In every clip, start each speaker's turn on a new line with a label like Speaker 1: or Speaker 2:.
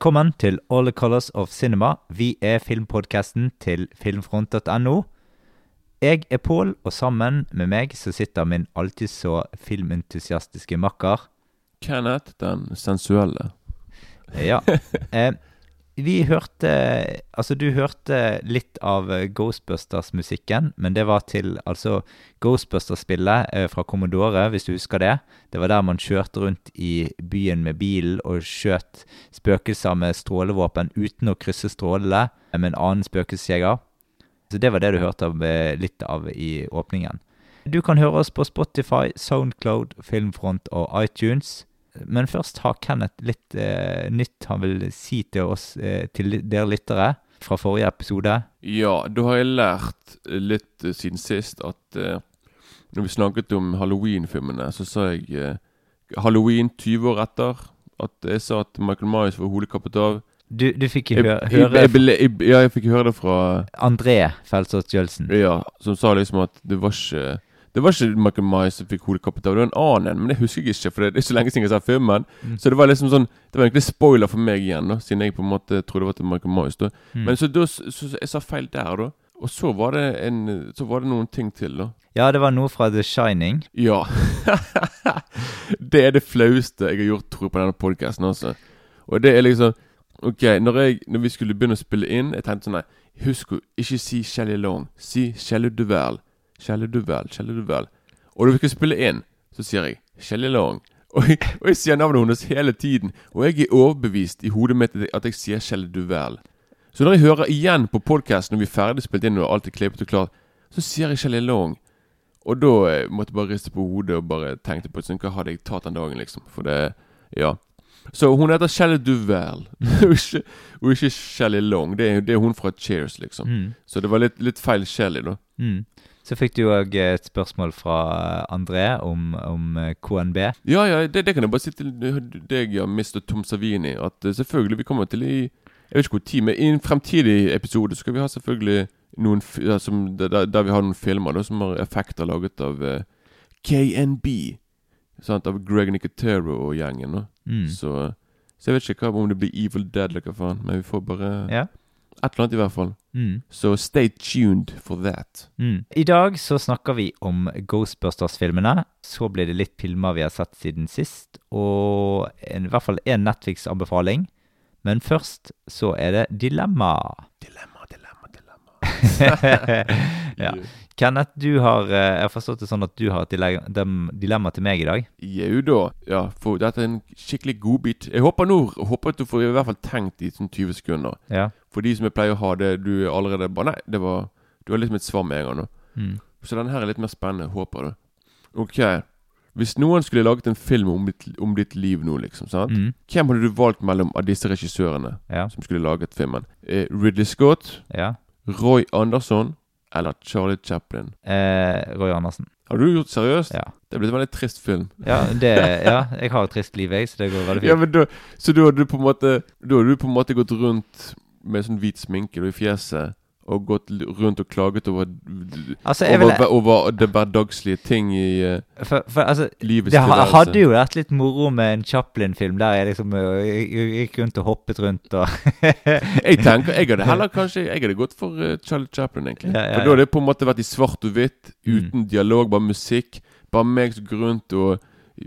Speaker 1: Velkommen til All the Colors of Cinema. Vi er filmpodkasten til filmfront.no. Jeg er Pål, og sammen med meg så sitter min alltid så filmentusiastiske makker.
Speaker 2: Kenneth den sensuelle.
Speaker 1: Ja. Eh, vi hørte Altså, du hørte litt av eh, Ghostbusters-musikken, men det var til altså Ghostbusters-spillet eh, fra Commodore, hvis du husker det. Det var der man kjørte rundt i byen med bilen og skjøt spøkelser med strålevåpen uten å krysse strålene med en annen spøkelsesjeger. Så det var det du hørte av, eh, litt av i åpningen. Du kan høre oss på Spotify, Soundcloud, Filmfront og iTunes. Men først har Kenneth litt eh, nytt han vil si til oss, eh, til dere lyttere, fra forrige episode.
Speaker 2: Ja, da har jeg lært litt eh, siden sist at eh, når vi snakket om Halloween-filmene, så sa jeg eh, Halloween 20 år etter. At jeg sa at Michael Myers var hodekappet av.
Speaker 1: Du, du fikk
Speaker 2: Jeg,
Speaker 1: hø høre
Speaker 2: jeg, jeg, ja, jeg fikk høre det fra
Speaker 1: André Felsås Jølsen.
Speaker 2: Ja, som sa liksom at det var ikke det var ikke Michael Myers som fikk av, det var en annen. Men det husker jeg ikke, for det er så lenge siden jeg har sett filmen.
Speaker 1: Mm.
Speaker 2: Så det var liksom sånn Det var egentlig spoiler for meg igjen, da siden jeg på en måte trodde det var til Michael Myers. da
Speaker 1: Mm.
Speaker 2: Men så, da, så, så jeg sa feil der, da. Og så var det en Så var det noen ting til, da.
Speaker 1: Ja, det var noe fra The Shining.
Speaker 2: Ja. det er det flaueste jeg har gjort, tror jeg, på denne podkasten, altså. Og det er liksom Ok, når, jeg, når vi skulle begynne å spille inn, jeg tenkte sånn Nei, husk å ikke si Shelly Long. Si Shelly Duvel. Shelly Duvel, Shelly Duvel. Og når vi skal spille inn, så sier jeg Shelly Long. Og jeg, og jeg sier navnet hennes hele tiden. Og jeg er overbevist i hodet mitt at jeg sier Shelly Duvel. Så når jeg hører igjen på podkasten når vi er ferdig spilt inn og alt er klippet og klart, så sier jeg Shelly Long. Og da eh, måtte jeg bare riste på hodet og bare tenkte på sånn, hva hadde jeg tatt den dagen, liksom. For det Ja. Så hun heter Shelly Duvel, og ikke, og ikke Long. Det er, det er hun fra Cheers, liksom.
Speaker 1: Mm.
Speaker 2: Så det var litt, litt feil Shelly, da.
Speaker 1: Mm. Så fikk du òg et spørsmål fra André om, om eh, KNB.
Speaker 2: Ja, ja, det, det kan jeg bare si til deg, ja, Mr. Tom Savini, at eh, selvfølgelig, vi kommer til i Jeg vet ikke hvor tid, men i en fremtidig episode skal vi ha selvfølgelig noen ja, som, der, der vi har noen filmer da, som har effekter laget av uh, KNB. Sant, av Greg Nicotero og gjengen.
Speaker 1: Mm.
Speaker 2: Så, så jeg vet ikke hva, om det blir Evil Dead eller hva faen, men vi får bare
Speaker 1: Ja.
Speaker 2: Et eller annet i hvert fall.
Speaker 1: Mm.
Speaker 2: Så stay tuned for that.
Speaker 1: Mm. I dag så snakker vi om Ghostbusters-filmene. Så blir det litt filmer vi har sett siden sist, og en, i hvert fall én Netflix-anbefaling. Men først så er det dilemma.
Speaker 2: Dilemma, dilemma, dilemma.
Speaker 1: ja. Kenneth, du har, eh, jeg har forstått det sånn at du har et dile- dilemma til meg i dag.
Speaker 2: Jau da. Ja, for dette er en skikkelig godbit. Jeg håper nå håper at du får i hvert fall tenkt i sånn 20 sekunder.
Speaker 1: Ja.
Speaker 2: For de som jeg pleier å ha det, du er allerede bare Nei, det var Du har liksom et svar med en gang nå.
Speaker 1: Mm.
Speaker 2: Så denne her er litt mer spennende, håper du. Ok. Hvis noen skulle laget en film om ditt, om ditt liv nå, liksom, sant?
Speaker 1: Mm.
Speaker 2: Hvem hadde du valgt mellom av disse regissørene
Speaker 1: Ja.
Speaker 2: som skulle laget filmen? Eh, Ridley Scott,
Speaker 1: ja.
Speaker 2: Roy Andersson eller Charlie Chaplin?
Speaker 1: Eh, Roy Andersen.
Speaker 2: Har du gjort seriøst?
Speaker 1: Ja.
Speaker 2: Det er blitt en veldig trist film.
Speaker 1: Ja, det, ja, jeg har et trist liv, jeg, så det går veldig
Speaker 2: Ja,
Speaker 1: fint.
Speaker 2: men da, Så da har du på en måte Da har du på en måte gått rundt med sånn hvit sminke i fjeset og gått rundt og klaget over
Speaker 1: Altså,
Speaker 2: over,
Speaker 1: vil
Speaker 2: over det hverdagslige ting i eh,
Speaker 1: for, for, altså,
Speaker 2: livets
Speaker 1: Det hadde jo vært litt moro med en Chaplin-film der jeg liksom gikk rundt og hoppet rundt og
Speaker 2: Jeg tenker, jeg hadde heller kanskje Jeg hadde gått for eh, Charlie Chaplin, egentlig.
Speaker 1: Ja, ja,
Speaker 2: For da hadde det på en måte vært i svart og hvitt,
Speaker 1: Mm.
Speaker 2: uten dialog, bare musikk. Bare meg som går rundt og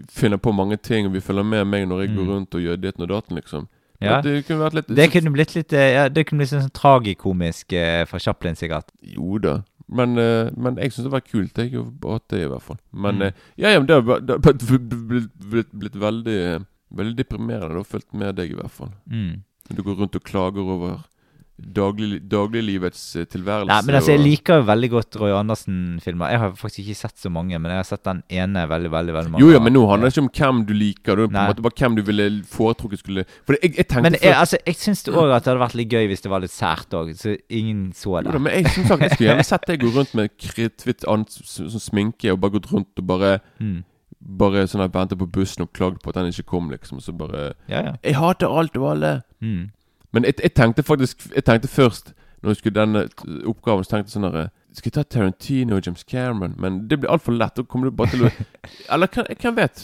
Speaker 2: finner på mange ting, og vi følger med meg når jeg går
Speaker 1: Mm.
Speaker 2: rundt og gjør ditten og datten, liksom.
Speaker 1: Ja.
Speaker 2: Det kunne litt
Speaker 1: Det kunne blitt litt eh, ja, Det kunne blitt sånn tragikomisk eh, fra Chaplin, sikkert.
Speaker 2: Jo da. Men, eh, men jeg syns det var kult. Jeg At det, i hvert fall. Men
Speaker 1: Mm.
Speaker 2: eh, ja, ja, men det har det har blitt, blitt, blitt veldig eh, Veldig deprimerende å fulgt med deg, i hvert fall.
Speaker 1: Mm.
Speaker 2: Du går rundt og klager over daglig, dagliglivets eh, tilværelse.
Speaker 1: Nei, men altså, jeg liker jo veldig godt Roy Andersen-filmer. Jeg har faktisk ikke sett så mange, men jeg har sett den ene veldig, veldig veldig mange
Speaker 2: Jo, ja, men nå handler det ikke om hvem du liker. Det er på en måte bare hvem du ville foretrukket skulle For jeg, jeg tenkte
Speaker 1: Men jeg, altså, jeg syns òg at det hadde vært litt gøy hvis det var litt sært òg, så ingen så det.
Speaker 2: Jo da, men jeg som sagt, jeg skulle gjerne sett deg gå rundt med kritthvitt sånn sminke og bare gått rundt og bare
Speaker 1: Mm.
Speaker 2: Bare sånn at ventet på bussen og klagd på at den ikke kom, liksom. Så bare
Speaker 1: Ja, ja.
Speaker 2: Jeg hater alt og alle.
Speaker 1: Mm.
Speaker 2: Men jeg, jeg tenkte faktisk Jeg tenkte først Når jeg skulle denne oppgaven, så tenkte jeg sånn herre Skal jeg ta Tarantino og James Cameron? Men det blir altfor lett. Da kommer du bare til å Eller hvem vet?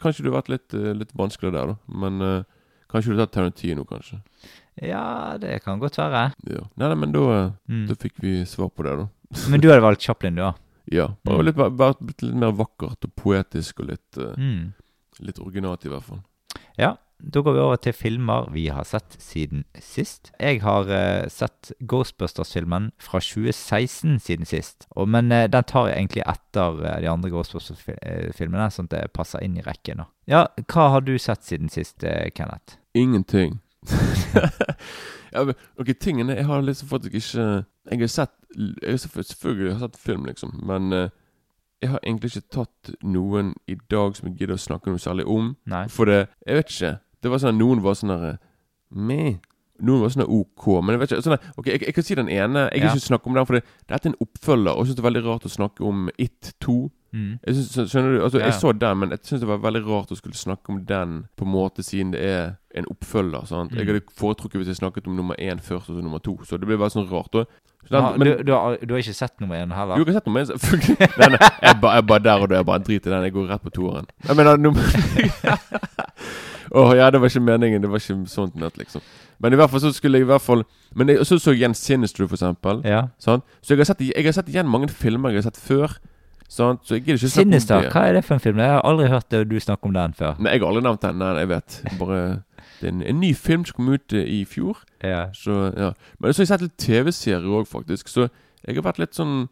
Speaker 2: Kanskje du har vært litt, eh, litt vanskelig der, da. Men uh, Kanskje du tar Tarantino, kanskje.
Speaker 1: Ja, det kan godt være.
Speaker 2: Ja. Nei, nei, men da, eh,
Speaker 1: Mm.
Speaker 2: da fikk vi svar på det, da.
Speaker 1: Men du hadde valgt Chaplin, du, da?
Speaker 2: Ja. Bare
Speaker 1: Mm.
Speaker 2: litt, bare, litt mer vakkert og poetisk og litt, uh,
Speaker 1: Mm.
Speaker 2: litt originalt, i hvert fall.
Speaker 1: Ja, da går vi over til filmer vi har sett siden sist. Jeg har uh, sett Ghostbusters-filmen fra 2016 siden sist. Og, men uh, den tar jeg egentlig etter uh, de andre Ghostbusters-filmene, sånn at det passer inn i rekken. nå. Ja, hva har du sett siden sist, Kenneth?
Speaker 2: Ingenting. ja, men, ok, tingene Jeg har liksom faktisk ikke Jeg har sett Jeg har selvfø- selvfølgelig har sett film, liksom, men jeg har egentlig ikke tatt noen i dag som jeg gidder å snakke noe særlig om.
Speaker 1: Nei?
Speaker 2: For det Jeg vet ikke. Det var sånn at Noen var sånn der Meh. Noen var sånn OK. Men jeg vet ikke sånn Ok, jeg, jeg kan si den ene. Jeg
Speaker 1: Ja.
Speaker 2: ikke snakke om den, for det, dette er en oppfølger. Og jeg syns det er veldig rart å snakke om It 2.
Speaker 1: Mm.
Speaker 2: Jeg synes, skjønner du? Altså,
Speaker 1: Ja,
Speaker 2: Jeg så den, men jeg syns det var veldig rart å skulle snakke om den på en måte siden det er en oppfølger. sant? Jeg
Speaker 1: Mm.
Speaker 2: hadde foretrukket hvis jeg snakket om nummer én først og så nummer to. Så det ble bare sånn rart. Og, så den,
Speaker 1: ja,
Speaker 2: men,
Speaker 1: du, du, har, du har ikke sett nummer én heller?
Speaker 2: jo, jeg har sett nummer én, selvfølgelig. Nei, jeg, jeg er bare der og da. Jeg bare driter i den. Jeg går rett på toeren. Jeg mener nummer Åh, ja, det var ikke meningen. Det var ikke sånt nett, liksom. Men i hvert fall så skulle jeg i hvert fall Men jeg, så så jeg igjen Sinister, for eksempel.
Speaker 1: Ja.
Speaker 2: Sant? Så jeg har, sett, jeg har sett igjen mange filmer jeg har sett før. Sant? Så jeg gidder ikke
Speaker 1: Sinister, hva er det for en film? Jeg har aldri hørt det, du snakke om den før.
Speaker 2: Nei, jeg har aldri nevnt den. Nei, jeg vet. Bare Det er en, en ny film som kom ut eh, i fjor.
Speaker 1: Ja.
Speaker 2: Så ja Men så har jeg sett litt TV-serier òg, faktisk. Så jeg har vært litt sånn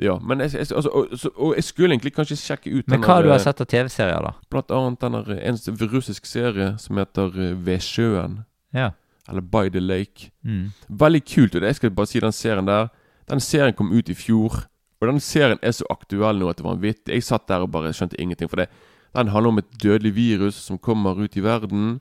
Speaker 2: Ja, men jeg, jeg, altså, og, så, og jeg skulle egentlig kanskje sjekke ut
Speaker 1: Men hva har du har
Speaker 2: eh,
Speaker 1: sett av TV-serier, da?
Speaker 2: Blant annet den der, en russisk serie som heter eh, Ved sjøen.
Speaker 1: Ja.
Speaker 2: Eller By the Lake.
Speaker 1: Mm.
Speaker 2: Veldig kult. Og det, jeg skal bare si den serien der Den serien kom ut i fjor. Og den serien er så aktuell nå at det var vanvittig. Jeg satt der og bare skjønte ingenting. For det Den handler om et dødelig virus som kommer ut i verden.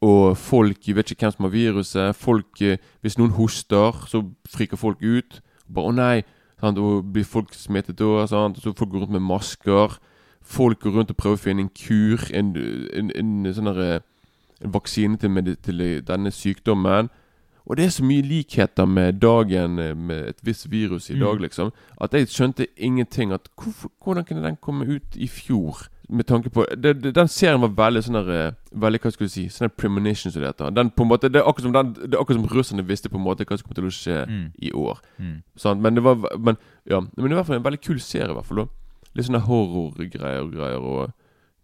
Speaker 2: Og folk jeg vet ikke hvem som har viruset. Folk eh, Hvis noen hoster, så friker folk ut. Bare 'Å nei!' Sant? Og blir folk smittet da. Folk går rundt med masker. Folk går rundt og prøver å finne en kur. En, en, en sånn derre En vaksine til, med, til denne sykdommen. Og det er så mye likheter med dagen eh, med et visst virus i
Speaker 1: Mm.
Speaker 2: dag, liksom. At jeg skjønte ingenting. At hvorfor, Hvordan kunne den komme ut i fjor? Med tanke på det, det, Den serien var veldig sånn der eh, Veldig, hva skal du si Sånn premonition som det heter. Den på en måte Det er akkurat som, den, det er akkurat som russerne visste på en måte hva som kom til å skje
Speaker 1: Mm.
Speaker 2: i år.
Speaker 1: Mm.
Speaker 2: Sånn, Men det var Men ja Men i hvert fall en veldig kul serie, i hvert fall. da Litt sånne horrorgreier og greier. Og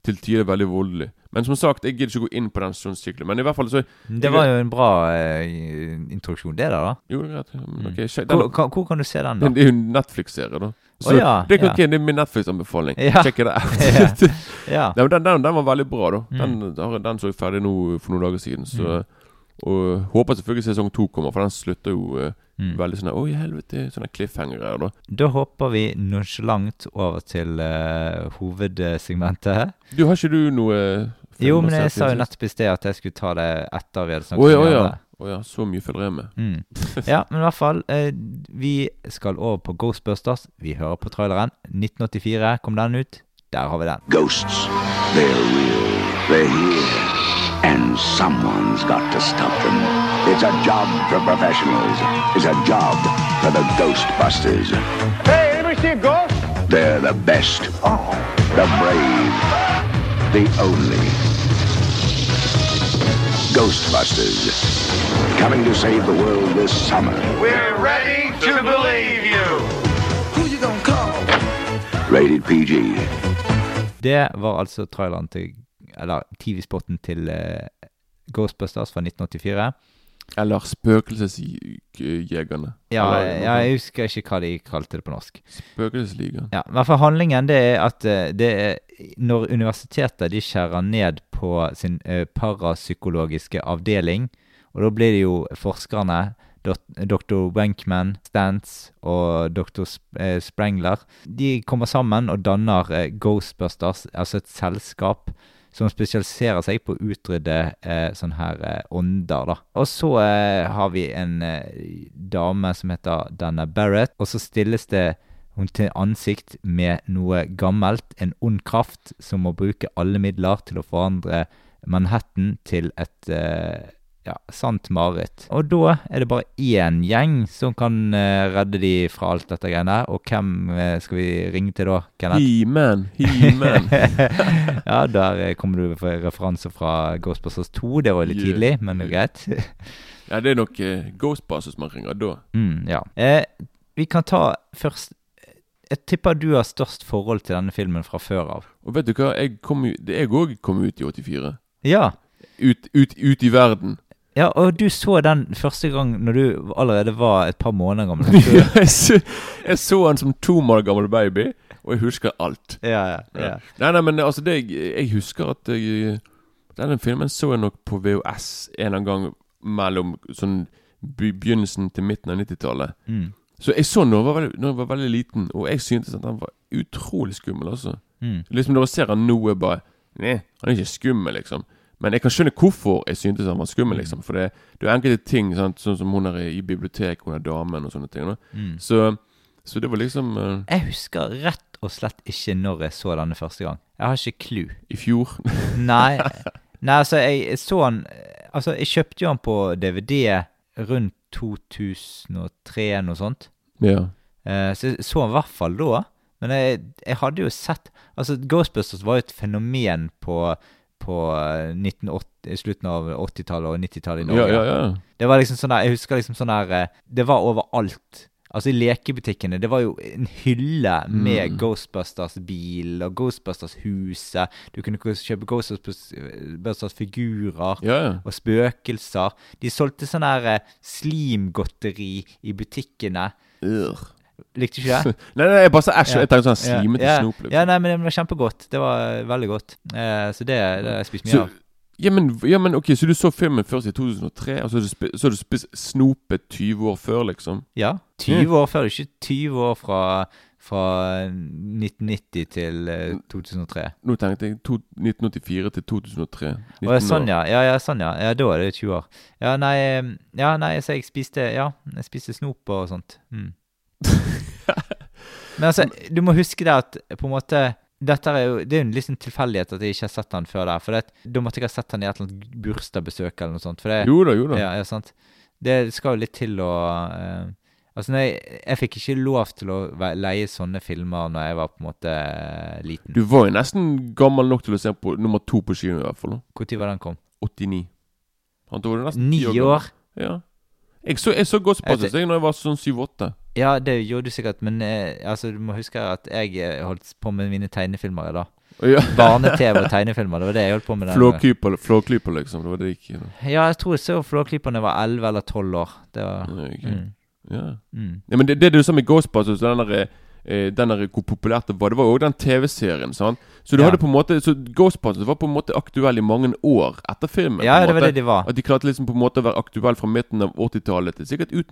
Speaker 2: til tider veldig voldelig. Men som sagt, jeg gidder ikke gå inn på den sånn. Men i hvert fall så
Speaker 1: Det var jo en bra eh, introduksjon, det der, da.
Speaker 2: Jo, greit. Okay,
Speaker 1: Mm.
Speaker 2: sjekk- den,
Speaker 1: Hvor, kan, hvor kan du se den, da?
Speaker 2: Det er jo en Netflix-serie, da. Så
Speaker 1: Å ja,
Speaker 2: det, kan,
Speaker 1: ja.
Speaker 2: ok, det er min Netflix-anbefaling.
Speaker 1: Ja.
Speaker 2: Check det.
Speaker 1: Ja. Ja.
Speaker 2: Nei, men den, den, den var veldig bra, da.
Speaker 1: Mm.
Speaker 2: Den, den, den så jeg ferdig nå for noen dager siden. Så Og håper selvfølgelig sesong to kommer, for den slutter jo eh,
Speaker 1: Mm.
Speaker 2: veldig sånn Oi, helvete. Sånne cliffhanger-greier, da.
Speaker 1: Da hopper vi nonsjalant over til uh, hovedsegmentet.
Speaker 2: Du, har ikke du noe eh,
Speaker 1: Jo, men jeg sa jo nettopp i sted at jeg skulle ta det etter vi hadde snakket om det
Speaker 2: ja. Å ja. Så mye følger jeg med.
Speaker 1: Mm. Ja, men i hvert fall. Eh, vi skal over på Ghostbusters. Vi hører på traileren. 1984 kom den ut. Der har vi den.
Speaker 3: Ghosts. They're real. They're here. And someone's got to stop them. It's a job for professionals. It's a job for the Ghostbusters.
Speaker 4: Hey, anybody see a ghost?
Speaker 3: They're the best. Oh. The brave. The only. Ghostbusters. Coming to save the world this summer.
Speaker 4: We're ready to believe you.
Speaker 3: Who you gonna call? Rated PG.
Speaker 1: Det var altså traileren til Eller TV-spotten til eh, Ghostbusters fra 1984.
Speaker 2: Eller Spøkelsesjegerne.
Speaker 1: Ja, ja, jeg husker ikke hva de kalte det på norsk.
Speaker 2: Spøkelsesligaen.
Speaker 1: Ja, i hvert fall handlingen det er at eh, det er når universitetet de skjærer ned på sin eh, parapsykologiske avdeling, og da blir det jo forskerne, dr. Wenkman, Stantz og dr. Sp Sprengler, de kommer sammen og danner Ghostbusters, altså et selskap som spesialiserer seg på å utrydde eh, sånne her eh, ånder, da. Og så eh, har vi en eh, dame som heter Dana Barrett, og så stilles det hun til ansikt med noe gammelt, en ond kraft som må bruke alle midler til å forandre Manhattan til et, eh, ja, sant mareritt. Og da er det bare én gjeng som kan eh, redde de fra alt dette greiene. Og hvem eh, skal vi ringe til da, Kenneth?
Speaker 2: He-Man, He-Man.
Speaker 1: ja, der eh, kommer du med referanser fra Ghostbusters 2. Det var litt
Speaker 2: Yeah.
Speaker 1: tidlig, men det er greit.
Speaker 2: ja, det er nok eh, Ghostbusters man ringer da.
Speaker 1: mm, ja. Eh, vi kan ta først Jeg tipper du har størst forhold til denne filmen fra før av.
Speaker 2: Og vet du hva, jeg kom jo det- Jeg òg kom ut i 84.
Speaker 1: Ja.
Speaker 2: Ut, ut, ut i verden.
Speaker 1: Ja, og du så den første gang når du allerede var et par måneder gammel.
Speaker 2: Ja, jeg, så, jeg så den som to måneder gammel baby, og jeg husker alt.
Speaker 1: ja, ja, ja.
Speaker 2: Nei, nei, men altså det, jeg, husker at jeg, Denne filmen så jeg nok på VHS en eller annen gang mellom sånn begynnelsen til midten av 90-tallet.
Speaker 1: Mm,
Speaker 2: Så jeg så den når jeg jeg var veldig liten, og jeg syntes at han var utrolig skummel. altså
Speaker 1: mm.
Speaker 2: Liksom Når jeg ser han nå, jeg bare Nei, han er ikke skummel, liksom. Men jeg kan skjønne hvorfor jeg syntes han var skummel. liksom For det, det er enkelte ting, sant? sånn som hun er i biblioteket, hun er damen og sånne ting.
Speaker 1: Mm.
Speaker 2: Så, så det var liksom uh...
Speaker 1: Jeg husker rett og slett ikke når jeg så denne første gang. Jeg har ikke klu.
Speaker 2: i fjor.
Speaker 1: Nei, nei altså, jeg så han Altså, jeg kjøpte jo han på DVD rundt 2003, noe sånt.
Speaker 2: ja.
Speaker 1: Uh, så jeg så han i hvert fall da. Men jeg, jeg hadde jo sett Altså, Ghostbusters var jo et fenomen på, på eh, 1980, slutten av 80-tallet og 90-tallet i Norge.
Speaker 2: ja, ja, ja.
Speaker 1: Det var liksom sånn der, Jeg husker liksom sånn der eh, Det var overalt. Altså I lekebutikkene. Det var jo en hylle med
Speaker 2: Mm.
Speaker 1: Ghostbusters-bil og Ghostbusters-huset. Du kunne kjøpe Ghostbusters-figurer
Speaker 2: ja.
Speaker 1: og spøkelser. De solgte sånn her eh, slimgodteri i butikkene.
Speaker 2: Ugh.
Speaker 1: Likte ikke det?
Speaker 2: Nei, nei, jeg bare sa æsj. Jeg tenkte sånn slimete
Speaker 1: ja,
Speaker 2: snop. Liksom.
Speaker 1: Ja, nei, men det var kjempegodt. Det var veldig godt. Eh, så det, det har jeg spist mye
Speaker 2: Så,
Speaker 1: av.
Speaker 2: ja, men, ja, men ok, så du så filmen først i 2003, og så har du, spist snopet 20 år før, liksom?
Speaker 1: Ja. 20 år før. Ikke 20 år fra, fra 1990 til eh, 2003.
Speaker 2: Nå tenkte jeg to, 1984 til 2003.
Speaker 1: Å, ja, sånn, ja. Ja, ja, sånn, ja. ja. Da er det 20 år. Ja, nei, eh, ja, nei så jeg spiste Ja, jeg spiste snop og sånt. Mm. Men altså, du må huske det at på en måte dette er jo, Det er jo en liksom tilfeldighet at jeg ikke har sett han før der. For det, da måtte jeg ha sett han i et eller annet bursdagsbesøk eller noe sånt. For det,
Speaker 2: Jo da, jo da.
Speaker 1: ja, ja, sant. Det skal jo litt til å eh, Altså, nei, jeg, fikk ikke lov til å leie sånne filmer når jeg var på en måte eh, liten.
Speaker 2: Du var jo nesten gammel nok til å se på nummer to på kino, i hvert fall.
Speaker 1: Når var den kom?
Speaker 2: 89. Han var nesten
Speaker 1: Ni
Speaker 2: år?
Speaker 1: år?
Speaker 2: Ja. Jeg så, jeg så Ghostbusters
Speaker 1: Jeg
Speaker 2: jeg når jeg var sånn 7-8.
Speaker 1: Ja, det gjorde du sikkert, men eh, altså, du må huske at jeg eh, holdt på med mine tegnefilmer da.
Speaker 2: Ja.
Speaker 1: Barne-TV og tegnefilmer, det var det jeg holdt på med.
Speaker 2: flåklyper, liksom. Det var det ikke. gikk.
Speaker 1: Ja, jeg tror jeg så Flåklyperne var 11 eller 12 år. Det var
Speaker 2: Ja, okay.
Speaker 1: mm,
Speaker 2: Ja.
Speaker 1: mm.
Speaker 2: Ja, men det, det du sa med Ghostbusters, den der, eh, den der hvor populært det var, det var også den TV-serien. sant? Så du
Speaker 1: Ja.
Speaker 2: hadde på en måte Så Ghostbusters var på en måte aktuell i mange år etter filmen.
Speaker 1: Ja, det var det de var.
Speaker 2: At de klarte liksom på en måte å være aktuelle fra midten av 80-tallet til sikkert ut,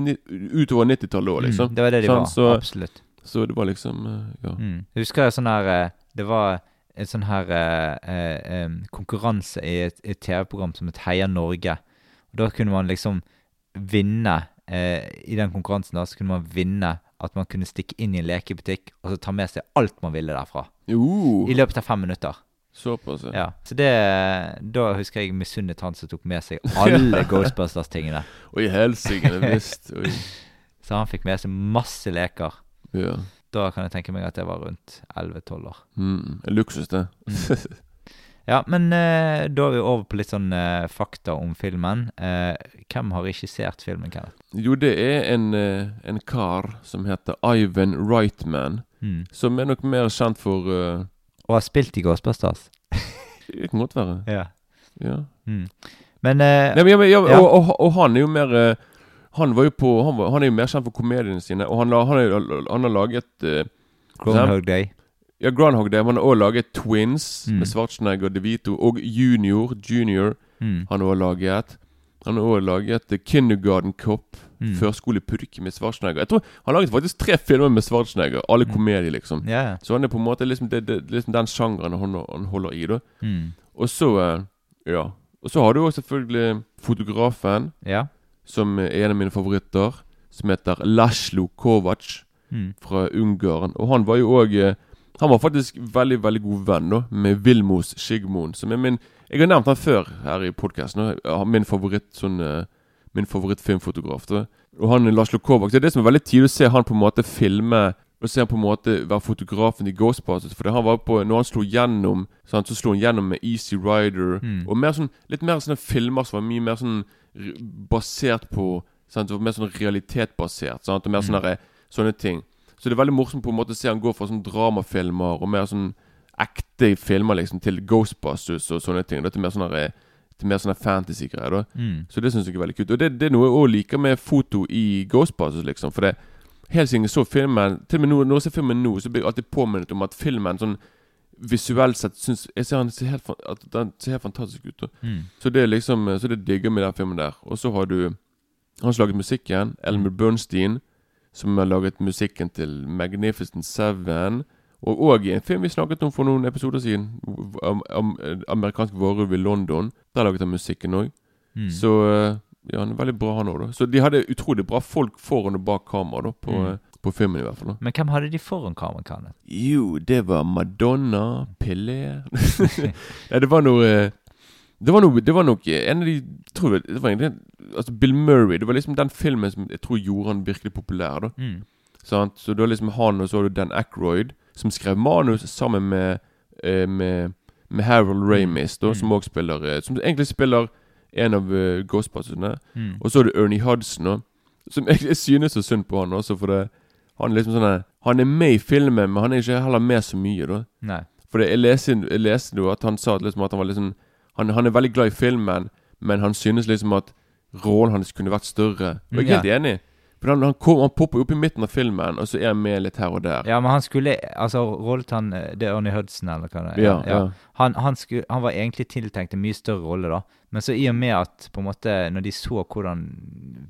Speaker 2: utover 90-tallet òg, liksom.
Speaker 1: Mm, det var det de
Speaker 2: Sånn,
Speaker 1: var.
Speaker 2: så-
Speaker 1: Absolutt.
Speaker 2: Så det var liksom eh, Ja.
Speaker 1: Mm. Jeg husker sånn her eh, Det var en sånn her eh, eh, konkurranse i et, et TV-program som het Heia Norge. Og Da kunne man liksom vinne eh, I den konkurransen da Så kunne man vinne at man kunne stikke inn i en lekebutikk og så ta med seg alt man ville derfra.
Speaker 2: Jo,
Speaker 1: I løpet av fem minutter.
Speaker 2: såpass, ja.
Speaker 1: Ja, Så det Da husker jeg misunnet han som tok med seg alle Ghostbusters-tingene.
Speaker 2: Oi, helsike, visst. Oi.
Speaker 1: Så han fikk med seg masse leker.
Speaker 2: Ja.
Speaker 1: Da kan jeg tenke meg at det var rundt 11-12 år.
Speaker 2: Mm, en luksus, det.
Speaker 1: Ja, men eh, da er vi over på litt sånn eh, fakta om filmen. Eh, hvem har regissert filmen, Kenneth?
Speaker 2: Jo, det er en, eh, en kar som heter Ivan Wrightman,
Speaker 1: Mm.
Speaker 2: som er nok mer kjent for uh,
Speaker 1: Og har spilt i Ghostbusters.
Speaker 2: Det kan godt være.
Speaker 1: Ja.
Speaker 2: Ja.
Speaker 1: Mm. Men eh,
Speaker 2: Nei, men, ja, ja. Og, og, og han er jo mer Han var jo på Han, var, han er jo mer kjent for komediene sine, og han, han, er, han har laget uh,
Speaker 1: Groundhog Day.
Speaker 2: Ja, Groundhog Day. Han har også laget Twins
Speaker 1: Mm.
Speaker 2: med Schwarzenegger og DeVito, og Junior. Junior
Speaker 1: Mm.
Speaker 2: han har også laget. Han har også laget The Kindergarten Cop.
Speaker 1: Mm.
Speaker 2: Førskolepurk med Schwarzenegger. Jeg tror Han har laget faktisk tre filmer med Schwarzenegger. Alle
Speaker 1: Mm.
Speaker 2: komedier, liksom.
Speaker 1: Ja.
Speaker 2: Så han er på en måte liksom, det, det, liksom den sjangeren han, han holder i. da
Speaker 1: Mm.
Speaker 2: Og så eh, Ja. Og så har du òg selvfølgelig fotografen,
Speaker 1: Ja.
Speaker 2: som er en av mine favoritter, som heter Laszlo Kovac
Speaker 1: Mm.
Speaker 2: fra Ungarn. Og han var jo òg Han var faktisk veldig veldig god venn da med Vilmos Skigmoen, som er min Jeg har nevnt han før her i podkasten. Min favoritt sånn eh, Min favorittfilmfotograf. da Og han er Laslo Kovac. Det er det som er veldig tidlig å se han på en måte filme og se han på en måte være fotografen i Ghostbusters. For han var på Når han slo gjennom sant, Så slo han gjennom med Easy Rider.
Speaker 1: Mm.
Speaker 2: Og mer sånn, litt mer sånne filmer som var mye mer sånn basert på sant, Mer sånn realitetbasert. Sant, og mer sånne, der- sånne ting. Så det er veldig morsomt på en måte å se han gå fra sånne dramafilmer og mer sånn ekte filmer liksom til Ghostbusters og sånne ting. Det er mer sånn til mer sånne fantasy-greier.
Speaker 1: Mm.
Speaker 2: Så det syns jeg er veldig kult. Og det, det er noe jeg òg liker med foto i Ghostbusters, liksom. For det Helt siden jeg så filmen Til og med nå, når jeg ser filmen nå, så blir jeg alltid påminnet om at filmen sånn visuelt sett syns Jeg ser han ser helt, den ser helt fantastisk ut.
Speaker 1: Mm.
Speaker 2: Så det er liksom Så det digger med den filmen der. Og så har du Han som laget musikken. Elmer Bernstein, som har laget musikken til Magnificent Seven. Og òg i en film vi snakket om for noen episoder siden, om, om amerikansk varulv i London. Der laget han musikken òg.
Speaker 1: Mm.
Speaker 2: Så eh, ja, han er veldig bra, han òg, da. Så de hadde utrolig bra folk foran og bak kamera, da, på,
Speaker 1: Mm.
Speaker 2: eh, på filmen i hvert fall. da
Speaker 1: Men hvem hadde de foran kameraet? Kenneth?
Speaker 2: Jo, det var Madonna, Pelé Nei, det var noe eh, Det var noe Det var nok eh, en av de tror jeg, Det var egentlig Altså Bill Murray. Det var liksom den filmen som jeg tror gjorde han virkelig populær. da
Speaker 1: Mm.
Speaker 2: Sant? Så var liksom han, og så Dan Aykroyd, som skrev manus sammen med eh, Med, med Harold Ramis, da,
Speaker 1: Mm.
Speaker 2: som også spiller eh, Som egentlig spiller en av uh, Ghostbustersene.
Speaker 1: Mm.
Speaker 2: Og så er det Ernie Hudson også, Som jeg, synes så synd på han også, for det, han er liksom sånn Han er med i filmen, men han er ikke heller med så mye, da.
Speaker 1: Nei.
Speaker 2: For det, jeg leste, jeg leste jo at han sa liksom, at han var liksom han, han er veldig glad i filmen, men han synes liksom at rollen hans kunne vært større. Og jeg er helt enig. For han, han, kom, han popper opp i midten av filmen, og så er han med litt her og der.
Speaker 1: Ja, men han skulle Altså, rollet han Det er Ernie Hudson, eller hva det er?
Speaker 2: Ja, ja.
Speaker 1: Han, han, skulle, han var egentlig tiltenkt en mye større rolle, da. Men så i og med at på en måte når de så hvordan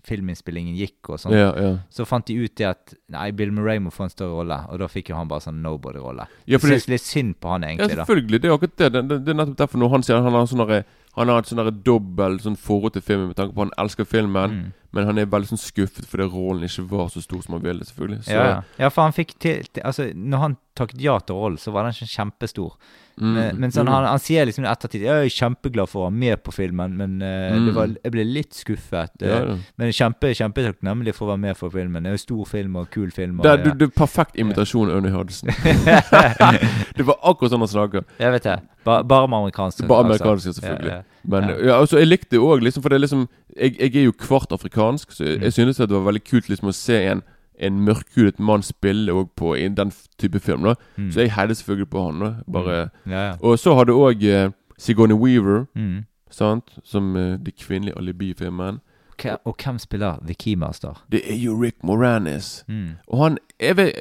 Speaker 1: filminnspillingen gikk, og sånn,
Speaker 2: ja, ja.
Speaker 1: så fant de ut det at nei, Bill Murray må få en større rolle. Og da fikk jo han bare sånn nobody-rolle.
Speaker 2: Ja, fordi-
Speaker 1: syns litt synd på han,
Speaker 2: Ja,
Speaker 1: egentlig. da
Speaker 2: selvfølgelig. Det er akkurat det. Det, det, det er nettopp derfor når han sier han har, sånne han har et sånn dobbelt dobbel sånn forhold til filmen med tanke på at han elsker filmen,
Speaker 1: Mm.
Speaker 2: men han er veldig sånn skuffet fordi rollen ikke var så stor som han ville, selvfølgelig. Så,
Speaker 1: Ja, ja. ja, for han fikk til, til Altså, når han takket ja til rollen, så var den ikke kjempestor.
Speaker 2: Mm,
Speaker 1: Men, men sånn,
Speaker 2: mm.
Speaker 1: han, han sier liksom i ettertid Jeg er kjempeglad for å være med på filmen, men uh,
Speaker 2: Mm.
Speaker 1: det var, jeg ble litt skuffet. Uh,
Speaker 2: ja, ja.
Speaker 1: Men kjempe, kjempetakknemlig for å være med på filmen. Det er jo stor film og kul film. Og,
Speaker 2: Det, er-
Speaker 1: ja.
Speaker 2: du, det er perfekt imitasjon av Ernie Hudson. det var akkurat sånn han snakker.
Speaker 1: Jeg vet det. Ba, bare med amerikansk.
Speaker 2: Bare
Speaker 1: altså.
Speaker 2: amerikansk, selvfølgelig.
Speaker 1: Ja, ja.
Speaker 2: Men
Speaker 1: Ja.
Speaker 2: altså, jeg likte òg, liksom, for det er liksom jeg, jeg er jo kvart afrikansk, så jeg,
Speaker 1: Mm.
Speaker 2: jeg synes det var veldig kult liksom å se en En mørkhudet mann spille òg på i den type film. da
Speaker 1: Mm.
Speaker 2: Så jeg heier selvfølgelig på han. da Bare
Speaker 1: ja, ja.
Speaker 2: Og så har du òg uh, Sigourney Weaver,
Speaker 1: Mm.
Speaker 2: sant som uh, det kvinnelige alibi-filmen.
Speaker 1: Hva- Og hvem spiller The Keymaster?
Speaker 2: Det er jo Rick Moranis.
Speaker 1: Mm.
Speaker 2: Og han jeg vet,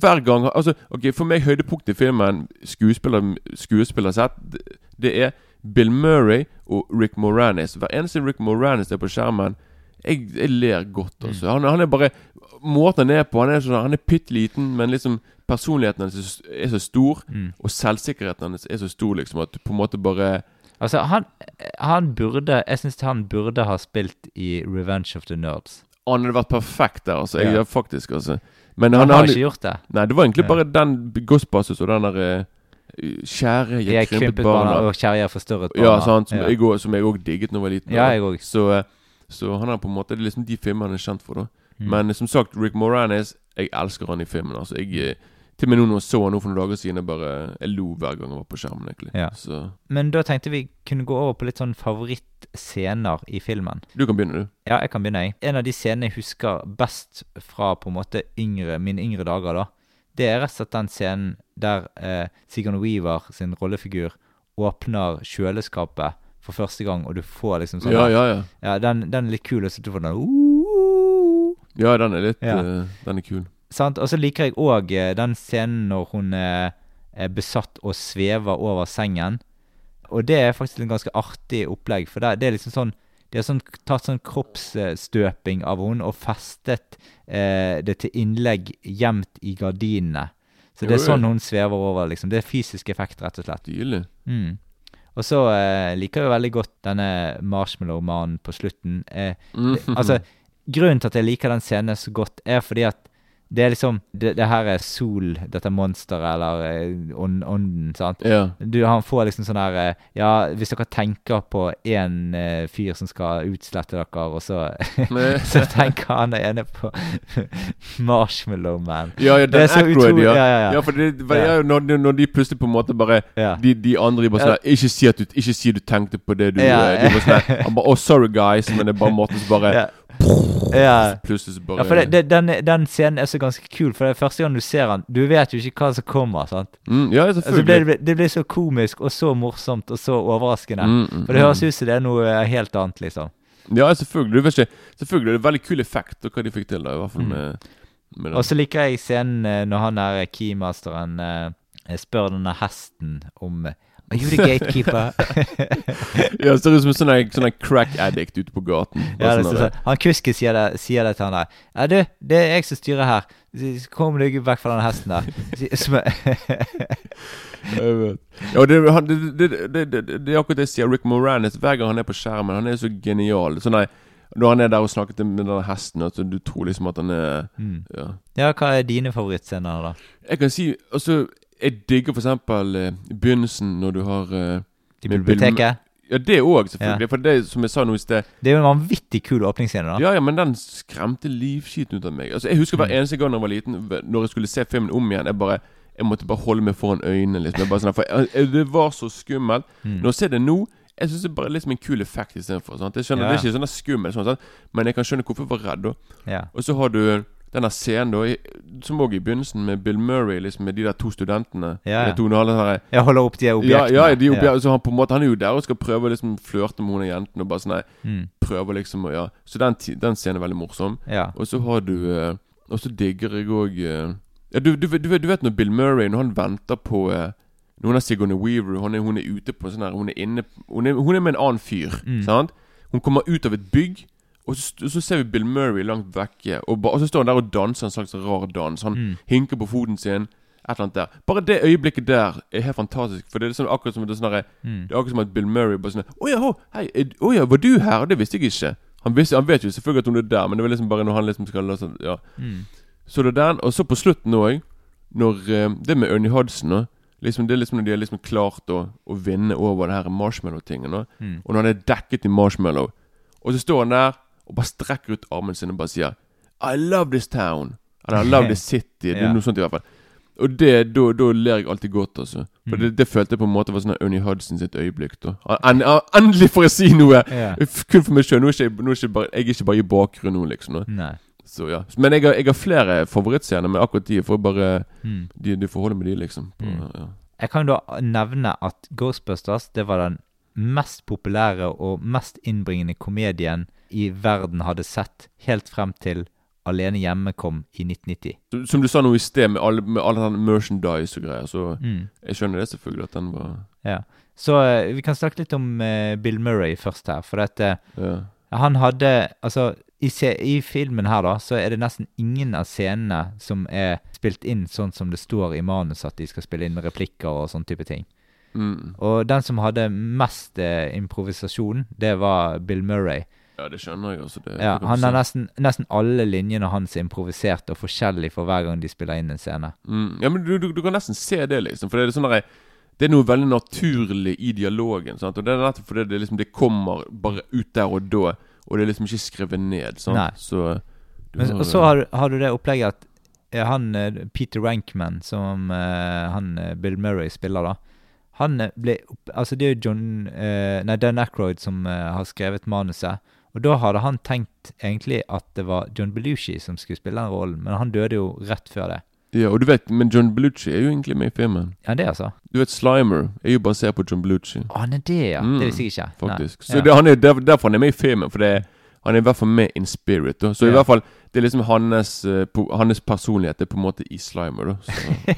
Speaker 2: Hver gang Altså, ok, For meg høydepunktet i filmen, skuespiller, skuespiller sett, det, det er Bill Murray og Rick Moranis. Hver eneste Rick Moranis er på skjermen, jeg, jeg ler godt. altså han, han er bare Måten han er på Han er, sånn, han er bitte liten, men liksom personligheten hans er så- stor,
Speaker 1: Mm.
Speaker 2: og selvsikkerheten hans er så stor, liksom, at du på en måte bare
Speaker 1: Altså, han, han burde Jeg syns han burde ha spilt i Revenge of the Nerds.
Speaker 2: Han hadde vært perfekt der, altså. Jeg,
Speaker 1: Ja.
Speaker 2: faktisk, altså. Men
Speaker 1: Han,
Speaker 2: han,
Speaker 1: har
Speaker 2: han,
Speaker 1: ikke gjort det.
Speaker 2: Nei, det var egentlig
Speaker 1: Ja.
Speaker 2: bare den Ghostbusters og den der eh, Kjære,
Speaker 1: Jeg
Speaker 2: jeg
Speaker 1: krympet barna og kjære jeg forstørret barna.
Speaker 2: Ja, sant. Som
Speaker 1: ja.
Speaker 2: jeg som jeg òg digget da jeg var liten.
Speaker 1: Ja, jeg også.
Speaker 2: Så, eh, så han er på en måte Det er liksom de filmene han er kjent for, da.
Speaker 1: Mm.
Speaker 2: Men eh, som sagt, Rick Moranis Jeg elsker han i filmen. Altså Jeg eh, Til og med nå når jeg så han nå for noen dager siden, jeg bare Jeg lo hver gang han var på skjermen, egentlig.
Speaker 1: Ja.
Speaker 2: Så
Speaker 1: Men da tenkte vi kunne gå over på litt sånn favorittscener i filmen.
Speaker 2: du kan begynne, du.
Speaker 1: Ja, jeg kan begynne, jeg. En av de scenene jeg husker best fra på en måte yngre, mine yngre dager, da, det er rett og slett den scenen der eh, Sigourney Weaver sin rollefigur åpner kjøleskapet for første gang, og du får liksom sånn
Speaker 2: Ja, ja, ja.
Speaker 1: Ja, den, den er litt kul, og så du får den uh,
Speaker 2: Ja, den er litt
Speaker 1: Ja.
Speaker 2: uh, Den er kul.
Speaker 1: Sant? Og så liker jeg òg eh, den scenen når hun er, er besatt og svever over sengen. Og det er faktisk en ganske artig opplegg, for det, det er liksom sånn De har sånn, tatt sånn kroppsstøping av henne og festet eh, det til innlegg gjemt i gardinene. Så det er sånn hun svever over, liksom. Det er fysisk effekt, rett og slett.
Speaker 2: Stilig.
Speaker 1: Mm. Og så eh, liker jeg jo veldig godt denne marshmallow-mannen på slutten. Eh,
Speaker 2: Mm.
Speaker 1: det, altså, grunnen til at jeg liker den scenen så godt, er fordi at Det er liksom Det, det her er Sol, dette monsteret, eller eh, ånd- ånden, sant?
Speaker 2: Ja.
Speaker 1: Du, han får liksom sånn her eh, Ja, hvis dere tenker på én eh, fyr som skal utslette dere, og så Så tenker han ene på Marshmallow Man.
Speaker 2: Ja, ja,
Speaker 1: Det er så utrolig-
Speaker 2: ja.
Speaker 1: ja, ja, ja.
Speaker 2: for det, for,
Speaker 1: Ja.
Speaker 2: når, når de plutselig på en måte bare de, de andre de bare sånn. Ikke si at du Ikke si du tenkte på det du
Speaker 1: Ja.
Speaker 2: de bare sånn Han bare Oh, sorry, guys. Men det er bare måten som bare
Speaker 1: Ja. Ja.
Speaker 2: Plutselig så bare
Speaker 1: Ja, for det, det, den, den scenen er så ganske kul, for det er første gang du ser han, Du vet jo ikke hva som kommer. sant?
Speaker 2: mm, Ja,
Speaker 1: Altså, det,
Speaker 2: selvfølgelig.
Speaker 1: det blir så komisk og så morsomt og så overraskende.
Speaker 2: Mm, mm,
Speaker 1: For det høres
Speaker 2: mm.
Speaker 1: ut som det er noe eh, helt annet, liksom.
Speaker 2: Ja, selvfølgelig. Du vet ikke Selvfølgelig er det veldig kul effekt og hva de fikk til, da. I hvert fall
Speaker 1: Mm.
Speaker 2: med, med
Speaker 1: Og så liker jeg scenen eh, når han der keymasteren eh, spør denne hesten om Are you the gatekeeper?
Speaker 2: Ja, ser ut som en sånn sånn crack addict ute på gaten.
Speaker 1: ja, det,
Speaker 2: sånn
Speaker 1: så, han kusken sier sier det til han der. Ja, du, det er jeg som styrer her. Kom deg vekk fra den hesten der.
Speaker 2: Ja, det, han, det, det, er akkurat det jeg sier. Rick Moranis, hver gang han er på skjermen, han er så genial. Sånn der, Når han er der og snakker med den hesten, altså, du tror liksom at han er
Speaker 1: mm.
Speaker 2: Ja.
Speaker 1: Ja, hva er dine favorittscener, da?
Speaker 2: Jeg kan si Altså, jeg digger for eksempel eh, begynnelsen når du har eh,
Speaker 1: Til
Speaker 2: Med
Speaker 1: biblioteket?
Speaker 2: Ja, det òg, selvfølgelig. For det som jeg sa nå i sted
Speaker 1: Det er jo en vanvittig kul åpningsscene, da.
Speaker 2: Ja, ja, men den skremte livskiten ut av meg. Altså, Jeg husker hver
Speaker 1: Mm.
Speaker 2: eneste gang jeg var liten, når jeg skulle se filmen om igjen. Jeg bare Jeg måtte bare holde meg foran øynene. Liksom. Jeg bare sånn, for jeg, jeg, Det var så skummelt.
Speaker 1: Mm.
Speaker 2: Når jeg ser det nå Jeg synes det er bare liksom en kul effekt istedenfor. sant? Jeg skjønner,
Speaker 1: Ja.
Speaker 2: Det er ikke sånn der skummelt, sånn, sant? men jeg kan skjønne hvorfor jeg var redd. da
Speaker 1: Ja.
Speaker 2: Og så har du denne scenen da som òg i begynnelsen, med Bill Murray liksom med de der to studentene.
Speaker 1: Ja, ja.
Speaker 2: De to, når
Speaker 1: Jeg holder opp de objektene.
Speaker 2: ja, ja, de objek- så han på en måte Han er jo der og skal prøve å liksom flørte med hun jenten. Og bare sånn nei,
Speaker 1: Mm.
Speaker 2: prøver liksom å ja. Så den, ti- den scenen er veldig morsom.
Speaker 1: ja.
Speaker 2: Og så har du eh, Og så digger jeg òg Ja, du, du, vet- du, vet- du vet når Bill Murray Når han venter på uh, hun er Sigourney Weaver hun er, hun er ute på sånn her Hun er inne Hun er, hun er med en annen fyr.
Speaker 1: Mm.
Speaker 2: Sant? Hun kommer ut av et bygg. Og så, så ser vi Bill Murray langt vekke. Og, ba, og så står han der og danser en slags rar dans. Han
Speaker 1: Mm.
Speaker 2: hinker på foten sin. Et eller annet der Bare det øyeblikket der er helt fantastisk. For det er sånn, akkurat som det er sånn
Speaker 1: Mm.
Speaker 2: Det er akkurat som at Bill Murray bare sånn Å ja, hei, å ja, var du her? Det visste jeg ikke. Han, visste, han vet jo selvfølgelig at hun er der, men det var liksom bare når han liksom skal sånn, Ja.
Speaker 1: Mm.
Speaker 2: Så det er den, og så på slutten òg, når eh, Det med Ernie Hudson nå, liksom, Det er liksom når de har liksom klart å, å vinne over det her marshmallow-tingen.
Speaker 1: Mm.
Speaker 2: Og når han er dekket i marshmallow, og så står han der og bare strekker ut armen sin og bare sier I love this town. Eller I love this city. Det er noe sånt i hvert fall. Og det, da, da ler jeg alltid godt, altså. For
Speaker 1: Mm.
Speaker 2: det, det følte jeg på en måte var sånn Ernie Hudson sitt øyeblikk. da en, en, Endelig får jeg si noe!
Speaker 1: Yeah.
Speaker 2: Kun for meg sjøl. Ikke, nå er ikke bare, jeg er ikke bare i bakgrunnen nå, liksom.
Speaker 1: Nei.
Speaker 2: Så ja Men jeg har, jeg har flere favorittscener, men akkurat de får bare
Speaker 1: Mm.
Speaker 2: De, de får holde med de, liksom. På,
Speaker 1: Mm.
Speaker 2: ja.
Speaker 1: Jeg kan da nevne at Ghostbusters det var den mest populære og mest innbringende komedien i verden hadde sett helt frem til Alene hjemme kom i 1990.
Speaker 2: Som du sa nå i sted, med alle, med all den merchandise og greier, så
Speaker 1: Mm.
Speaker 2: jeg skjønner det selvfølgelig at den var
Speaker 1: Ja. Så eh, vi kan snakke litt om uh, Bill Murray først her. For at eh,
Speaker 2: Ja.
Speaker 1: han hadde Altså, i, i filmen her, da, så er det nesten ingen av scenene som er spilt inn sånn som det står i manus at de skal spille inn replikker og sånn type ting.
Speaker 2: Mm.
Speaker 1: Og den som hadde mest eh, improvisasjon, det var Bill Murray.
Speaker 2: Ja, det skjønner jeg, altså. Det,
Speaker 1: Ja,
Speaker 2: det
Speaker 1: han har nesten, nesten alle linjene hans er improvisert og forskjellig for hver gang de spiller inn en scene.
Speaker 2: mm. Ja, men du, du, du kan nesten se det, liksom. For det er sånn der, Det er noe veldig naturlig i dialogen. Sant? Og det er nettopp fordi det, liksom, det kommer bare ut der og da. Og det er liksom ikke skrevet ned. Sant?
Speaker 1: Nei.
Speaker 2: Så
Speaker 1: Men,
Speaker 2: har-
Speaker 1: og så har, har du det opplegget at eh, han eh, Peter Rankman, som eh, han Bill Murray spiller, da Han ble Altså, det er jo John Nei, Dan Ackroyd som har skrevet manuset. Og da hadde han tenkt egentlig at det var John Belushi som skulle spille den rollen, men han døde jo rett før det.
Speaker 2: Ja, og du vet, men John Belushi er jo egentlig med i filmen.
Speaker 1: Ja, det, altså.
Speaker 2: Du vet, Slimer er jo basert på John Belushi.
Speaker 1: Å, han er det, ja.
Speaker 2: Mm,
Speaker 1: det visste jeg ikke. Nei.
Speaker 2: Faktisk. Så
Speaker 1: Ja.
Speaker 2: det, han er der, derfor han er med i filmen. For det, han er i hvert fall med in spirit. Da. Så i hvert fall Det er liksom hans, eh, hans personlighet er på en måte i Slimer. Da. Så,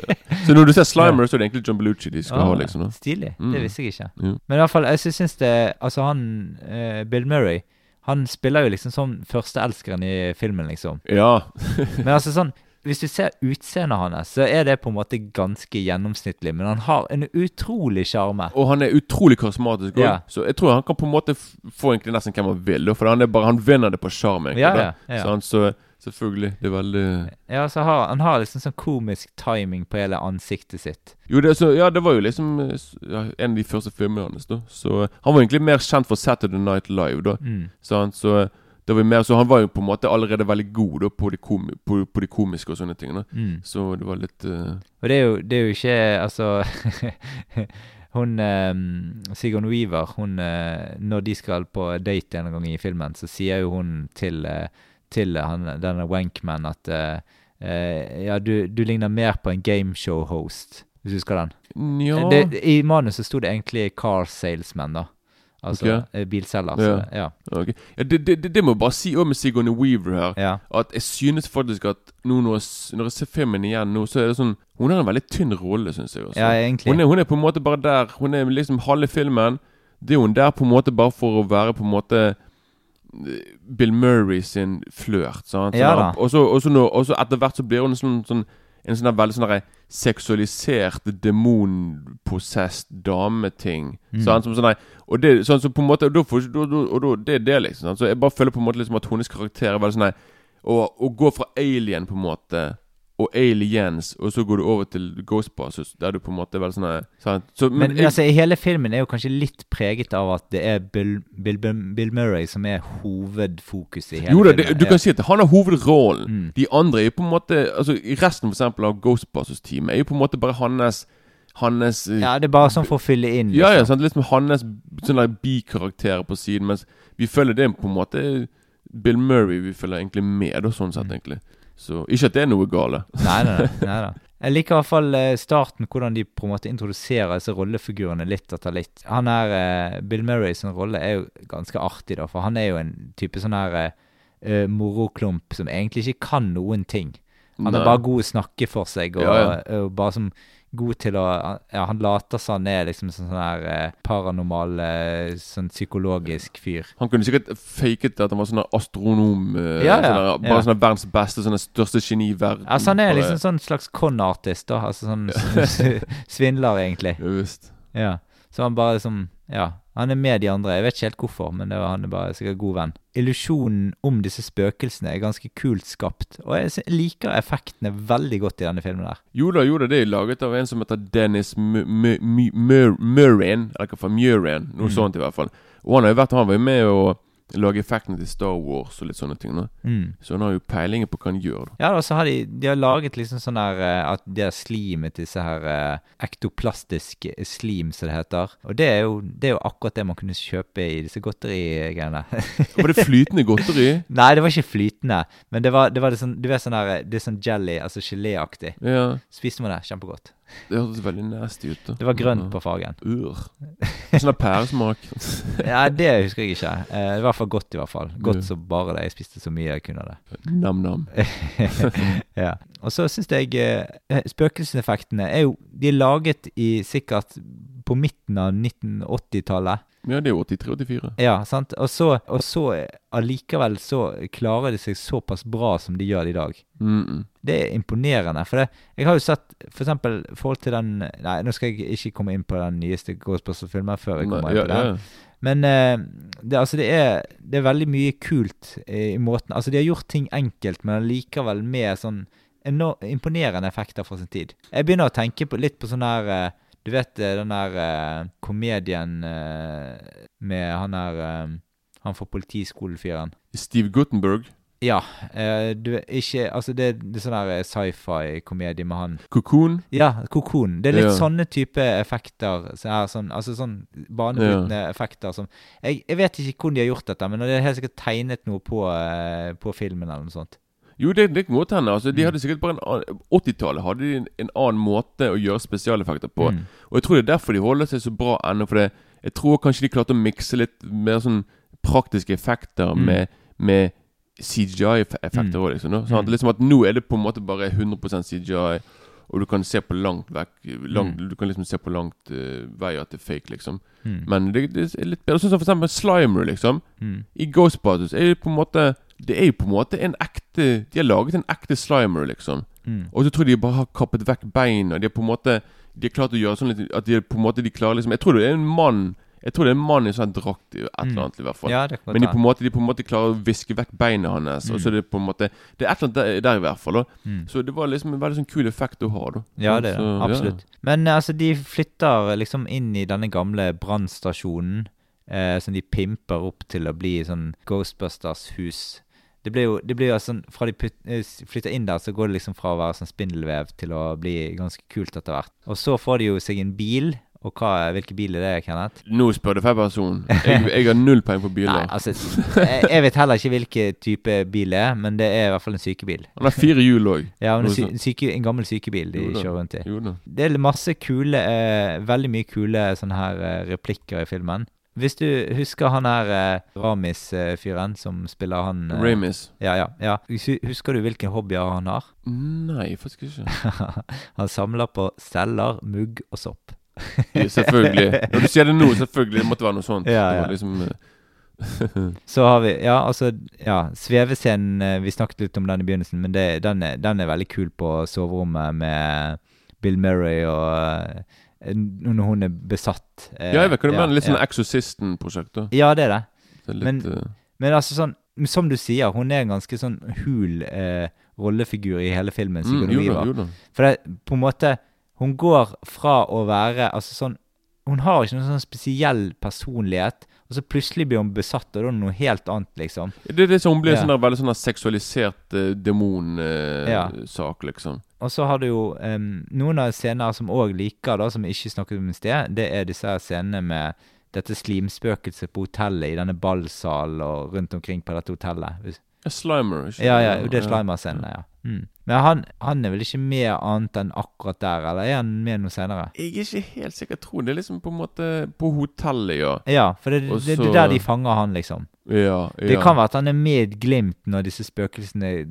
Speaker 2: så når du ser Slimer, så er det egentlig John Belushi de skal
Speaker 1: Åh,
Speaker 2: ha. liksom da.
Speaker 1: Stilig.
Speaker 2: Mm.
Speaker 1: Det visste jeg ikke.
Speaker 2: Ja.
Speaker 1: Men i hvert fall, jeg sy- syns det Altså, han uh, Bill Murray Han spiller jo liksom som førsteelskeren i filmen, liksom.
Speaker 2: ja.
Speaker 1: Men altså sånn Hvis du ser utseendet hans, så er det på en måte ganske gjennomsnittlig. Men han har en utrolig sjarme.
Speaker 2: Og han er utrolig karismatisk òg.
Speaker 1: Ja.
Speaker 2: Så jeg tror han kan på en måte få egentlig nesten hvem han vil. For han, er bare, han vinner det på sjarm. egentlig,
Speaker 1: Ja, ja, så
Speaker 2: han Så, Selvfølgelig. Det er veldig
Speaker 1: Ja, så har, Han har liksom sånn komisk timing på hele ansiktet sitt.
Speaker 2: Jo, det, så, ja, det var jo liksom eh, ja, en av de første filmene hans. da Så Han var egentlig mer kjent for Saturday Night Live. da
Speaker 1: Mm.
Speaker 2: sant? Så det var mer Så han var jo på en måte allerede veldig god da på det, komi på, på de komiske og sånne ting. da
Speaker 1: Mm.
Speaker 2: Så det var litt uh...
Speaker 1: Og det er jo, det er jo ikke Altså Hun eh, Sigourney Weaver, hun eh, Når de skal på date en gang i filmen, så sier jo hun til, eh, til han, denne Wankman at eh, eh, Ja, du, du ligner mer på en gameshow-host, hvis du husker den.
Speaker 2: Ja.
Speaker 1: Det, I manuset sto det egentlig car salesman, da. Altså okay. bilselger.
Speaker 2: Altså.
Speaker 1: Ja. Ja.
Speaker 2: Okay. ja, det, det, det, må jeg bare si òg med Sigourney Weaver her.
Speaker 1: ja.
Speaker 2: At jeg synes faktisk at nå når jeg, når jeg ser filmen igjen nå, så er det sånn Hun har en veldig tynn rolle, syns jeg. Også.
Speaker 1: Ja, egentlig.
Speaker 2: Hun er, hun er på en måte bare der. Hun er liksom halve filmen. Det er hun der på en måte bare for å være på en måte eh, Bill Murray sin flørt. sant?
Speaker 1: Ja
Speaker 2: Sånn,
Speaker 1: da.
Speaker 2: Og så, etter hvert så blir hun en sånn, sånn en sånn veldig sånn seksualisert, demonpossessed dameting.
Speaker 1: Mm.
Speaker 2: Som sånn og det, sånn, så på en måte Og, da og da, det er det, liksom. Sant? Så jeg bare føler på en måte liksom at hennes karakter er veldig sånn å gå fra alien, på en måte, og aliens, og så går du over til Ghostbusters, der du på en måte er veldig sånn sant? Så,
Speaker 1: Men,
Speaker 2: jeg-
Speaker 1: altså, hele filmen er jo kanskje litt preget av at det er Bill, Bill, Bill Murray som er hovedfokuset i hele
Speaker 2: Jo da, det,
Speaker 1: filmen.
Speaker 2: du kan si at han har hovedrollen.
Speaker 1: Mm.
Speaker 2: De andre er jo på en måte Altså i Resten for eksempel av Ghostbusters-teamet er jo på en måte bare hans Hans eh,
Speaker 1: Ja, det er bare sånn for å fylle inn.
Speaker 2: Ja, ja,
Speaker 1: liksom.
Speaker 2: sant? Liksom hans sånne bikarakterer på siden. Mens vi følger det på en måte Bill Murray vi følger egentlig med, og sånn sett,
Speaker 1: Mm.
Speaker 2: Så ikke at det er noe gale.
Speaker 1: Nei, nei, nei, nei da. Jeg liker i hvert fall eh, starten, hvordan de på en måte introduserer disse rollefigurene litt etter litt. Han er, eh, Bill Murray sin rolle er jo ganske artig, da, for han er jo en type sånn her eh, moroklump som egentlig ikke kan noen ting. Han
Speaker 2: Nei.
Speaker 1: er bare god å snakke for seg, og,
Speaker 2: Ja,
Speaker 1: og bare som god til å Ja, han later som han er liksom sånn sånn her eh, paranormal, eh, sånn psykologisk fyr.
Speaker 2: Han kunne sikkert faket at han var sånn astronom. eh,
Speaker 1: Ja, ja,
Speaker 2: sånne, bare sånn verdens beste, sånn største geni i verden.
Speaker 1: Altså, han er
Speaker 2: Bare-
Speaker 1: liksom sånn slags con-artist, da. Altså sånn svindler, egentlig.
Speaker 2: Ja.
Speaker 1: Ja. Så han bare liksom Ja. Han er med de andre. Jeg vet ikke helt hvorfor, men det var, han er bare sikkert god venn. Illusjonen om disse spøkelsene er ganske kult skapt, og jeg liker effektene veldig godt i denne filmen der.
Speaker 2: Jo da, jo da, det er laget av en som heter Dennis Murin. Eller hva faen, Murin. Noe
Speaker 1: Mm.
Speaker 2: sånt, i hvert fall. Og han har jo vært Han var jo med å lage effektene til Star Wars og litt sånne ting.
Speaker 1: Mm.
Speaker 2: Så han har jo peiling på hva han gjør. Da.
Speaker 1: Ja, og så har de, de har laget liksom sånn der eh, At det er slimet, disse her eh, ektoplastisk slim, som det heter. Og det er, jo, det er jo akkurat det man kunne kjøpe i disse godterigreiene.
Speaker 2: Var det flytende godteri?
Speaker 1: Nei, det var ikke flytende, men det var det, var det sånn Du vet sånn der Det er sånn jelly, altså geléaktig.
Speaker 2: Ja.
Speaker 1: Spiste man det? Kjempegodt.
Speaker 2: Det hørtes veldig nasty ut. da
Speaker 1: Det var grønt på fargen.
Speaker 2: Ur. Sånn pæresmak.
Speaker 1: Ja, det husker jeg ikke. Eh, det var i hvert fall godt, i hvert fall. Godt som bare det. Jeg spiste så mye jeg kunne det.
Speaker 2: Nam-nam.
Speaker 1: ja. Og så syns jeg eh, spøkelseseffektene er jo De er laget i sikkert på midten av 1980-tallet.
Speaker 2: Ja, det er jo 83-84.
Speaker 1: Ja, sant? Og så, og så allikevel så klarer de seg såpass bra som de gjør i dag.
Speaker 2: Mm -mm.
Speaker 1: Det er imponerende. For det, jeg har jo sett for eksempel forhold til den Nei, nå skal jeg ikke komme inn på den nyeste Ghostbusters-filmen før jeg kommer
Speaker 2: Nei,
Speaker 1: inn
Speaker 2: ja,
Speaker 1: på den.
Speaker 2: ja.
Speaker 1: Men eh, det, altså det, er, det er veldig mye kult i måten Altså, de har gjort ting enkelt, men likevel med sånn enorm, imponerende effekter fra sin tid. Jeg begynner å tenke på, litt på sånn her eh, Du vet eh, den der eh, komedien eh, med han der Han fra Politiskolen-fyren.
Speaker 2: Steve Guttenberg.
Speaker 1: Ja. du er ikke Altså, det, det er sånn der sci-fi-komedie med han
Speaker 2: Kokon?
Speaker 1: ja, kokon. Det er litt
Speaker 2: Ja.
Speaker 1: sånne type effekter. Så her, sånn, altså sånn banebrytende effekter som jeg, jeg vet ikke hvordan de har gjort dette, men de har helt sikkert tegnet noe på, på filmen eller noe sånt.
Speaker 2: Jo, det, det kan godt hende. Altså, de
Speaker 1: Mm.
Speaker 2: hadde sikkert bare en annen 80-tallet hadde de en, en annen måte å gjøre spesialeffekter på.
Speaker 1: Mm.
Speaker 2: Og jeg tror det er derfor de holder seg så bra ennå. For det, jeg tror kanskje de klarte å mikse litt mer sånn praktiske effekter
Speaker 1: Mm.
Speaker 2: med, med CGI-effekter
Speaker 1: Mm.
Speaker 2: liksom. da. Sånn at,
Speaker 1: Mm.
Speaker 2: liksom at nå er det på en måte bare 100% CGI, og du kan se på langt vekk langt,
Speaker 1: Mm.
Speaker 2: Du kan liksom se på langt uh, vei at det er fake, liksom. Men det, det er litt bedre. Sånn som for eksempel Slimer, liksom. I Ghostbusters er det på en måte Det er jo på en måte en ekte De har laget en ekte Slimer, liksom.
Speaker 1: Mm.
Speaker 2: Og så tror jeg de bare har kappet vekk beina. De har på en måte De har klart å gjøre sånn litt At de på en måte De klarer liksom Jeg tror det er en mann Jeg tror det er en mann i sånn drakt, et eller annet i hvert fall.
Speaker 1: Ja,
Speaker 2: Men de på, en måte, de på en måte klarer å viske vekk beina hans. Og så er det på en måte Det er et eller annet der, der i hvert fall.
Speaker 1: Mm.
Speaker 2: Så det var liksom en veldig sånn kul effekt å ha. da
Speaker 1: Ja, det er det.
Speaker 2: Absolutt. ja.
Speaker 1: Men altså, de flytter liksom inn i denne gamle brannstasjonen, eh, som de pimper opp til å bli sånn Ghostbusters-hus. Det blir jo, det blir jo sånn Fra de put, eh, flytter inn der, så går det liksom fra å være sånn spindelvev til å bli ganske kult etter hvert. Og så får de jo seg en bil. Og hva, hvilken bil er det, Kenneth?
Speaker 2: Nå spør du feil person. Jeg, jeg har null penger på biler.
Speaker 1: Nei, altså jeg, jeg vet heller ikke hvilken type bil det er, men det er i hvert fall en sykebil.
Speaker 2: Han har fire hjul òg.
Speaker 1: Ja, men en, sy syke, en gammel sykebil de kjører rundt i. Det er masse kule eh, Veldig mye kule sånne her eh, replikker i filmen. Hvis du husker han her eh, Ramis-fyren som spiller han eh,
Speaker 2: Ramis.
Speaker 1: Ja, ja, ja. Husker du hvilke hobbyer han har?
Speaker 2: Nei, faktisk ikke.
Speaker 1: han samler på celler, mugg og sopp.
Speaker 2: Ja, selvfølgelig. Når du sier det nå, selvfølgelig. Det måtte være noe sånt.
Speaker 1: Ja, ja.
Speaker 2: liksom eh,
Speaker 1: Så har vi Ja, altså Ja, svevescenen eh, Vi snakket litt om den i begynnelsen, men det, den, er, den er veldig kul på soverommet med Bill Murray og eh, når hun er besatt. eh,
Speaker 2: Ja, jeg vet hva du mener. Litt sånn
Speaker 1: ja.
Speaker 2: Exorcisten-prosjekt.
Speaker 1: Ja, det er det.
Speaker 2: Det er litt,
Speaker 1: Men-
Speaker 2: eh,
Speaker 1: Men altså sånn Som du sier, hun er en ganske sånn hul eh, rollefigur i hele filmen.
Speaker 2: mm, jo da, jo da.
Speaker 1: For det, på en måte Hun går fra å være Altså sånn Hun har ikke noen sånn spesiell personlighet, og så plutselig blir hun besatt, og da er det noe helt annet, liksom.
Speaker 2: Det er det som blir
Speaker 1: Ja.
Speaker 2: sånn der veldig sånn seksualisert uh,
Speaker 1: Ja.
Speaker 2: demonsak, liksom.
Speaker 1: Og så har du jo um, noen av scener som òg liker, da, som ikke snakket om i sted. Det er disse her scenene med dette slimspøkelset på hotellet, i denne ballsalen og rundt omkring på dette hotellet.
Speaker 2: Ja, Slimer. ikke
Speaker 1: Ja, ja, det er Slimer-scenen, ja. Mm. Men han, han er vel ikke med annet enn akkurat der, eller er han med noe senere?
Speaker 2: Jeg er ikke helt sikker. Jeg tror det er liksom på en måte på hotellet, ja.
Speaker 1: Ja, for det,
Speaker 2: Også...
Speaker 1: det, det er der de fanger han, liksom.
Speaker 2: Ja,
Speaker 1: Det kan være at han er med i et glimt når disse spøkelsene
Speaker 2: ja.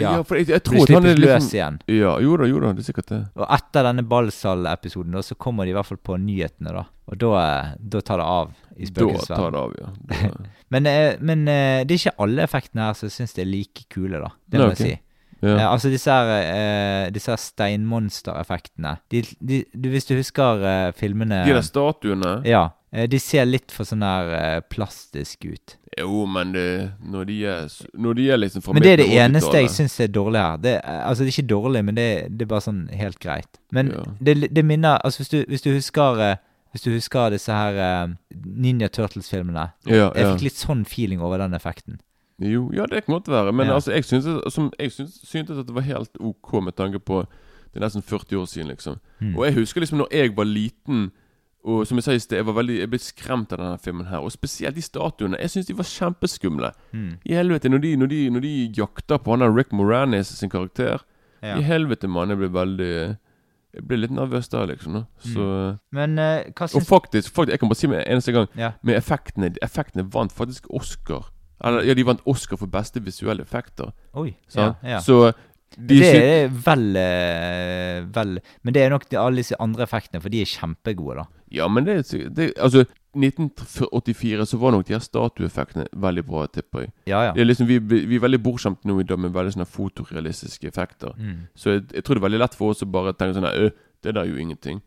Speaker 1: ja,
Speaker 2: for jeg, jeg tror blir han er
Speaker 1: slippet løs
Speaker 2: liksom
Speaker 1: igjen.
Speaker 2: Ja, jo da, jo da. Det er sikkert det.
Speaker 1: Og etter denne ballsal-episoden da, så kommer de i hvert fall på nyhetene, da. Og da, eh, da tar det av i
Speaker 2: Da tar det av, ja. Da,
Speaker 1: Men, eh, men eh, det er ikke alle effektene her som jeg syns er like kule, da. Det må
Speaker 2: jeg
Speaker 1: jeg si.
Speaker 2: ja.
Speaker 1: Eh, altså disse her, disse her steinmonstereffektene. Hvis du husker filmene
Speaker 2: De der statuene
Speaker 1: Ja. de ser litt for sånn her plastisk ut.
Speaker 2: Jo, men det, når de er Når de er liksom
Speaker 1: Men det er det eneste jeg
Speaker 2: 80-tallet.
Speaker 1: syns er dårlig her. Det, altså, det er ikke dårlig, men det, det er bare sånn helt greit. Men
Speaker 2: Ja.
Speaker 1: det, det minner Altså, hvis du, hvis du husker Hvis du husker disse her uh, Ninja Turtles-filmene
Speaker 2: Ja,
Speaker 1: Jeg
Speaker 2: ja.
Speaker 1: fikk litt sånn feeling over den effekten.
Speaker 2: Jo, ja, det kan godt være. Men
Speaker 1: Ja.
Speaker 2: altså, jeg syntes, som, jeg syntes, syntes at det var helt ok med tanke på Det er nesten 40 år siden, liksom.
Speaker 1: Mm.
Speaker 2: Og jeg husker liksom når jeg var liten Og som jeg sa i sted, jeg var veldig Jeg ble skremt av denne filmen her. Og spesielt de statuene. Jeg syns de var kjempeskumle.
Speaker 1: Mm.
Speaker 2: I helvete, når de, når de, når de jakter på han der Rick Moranis sin karakter
Speaker 1: Ja.
Speaker 2: I helvete, mann. Jeg ble veldig Jeg ble litt nervøs der, liksom. Da. Så
Speaker 1: Men uh, hva
Speaker 2: Og faktisk, faktisk, jeg kan bare si med eneste gang
Speaker 1: Ja.
Speaker 2: Med effektene Effektene vant faktisk Oscar. Eller ja, de vant Oscar for beste visuelle effekter.
Speaker 1: Oi. Ja, ja.
Speaker 2: Så
Speaker 1: det er vel, eh, vel Men det er nok de, alle disse andre effektene, for de er kjempegode, da.
Speaker 2: Ja, men det, er det Altså, 1984 så var nok de her statueeffektene veldig bra, tipper jeg.
Speaker 1: Ja, ja.
Speaker 2: Det liksom, vi, vi er veldig bortskjemte nå i dag med veldig sånne fotorealistiske effekter.
Speaker 1: Mm.
Speaker 2: Så jeg, jeg tror det er veldig lett for oss å bare tenke sånn «Øh, Det der er jo ingenting.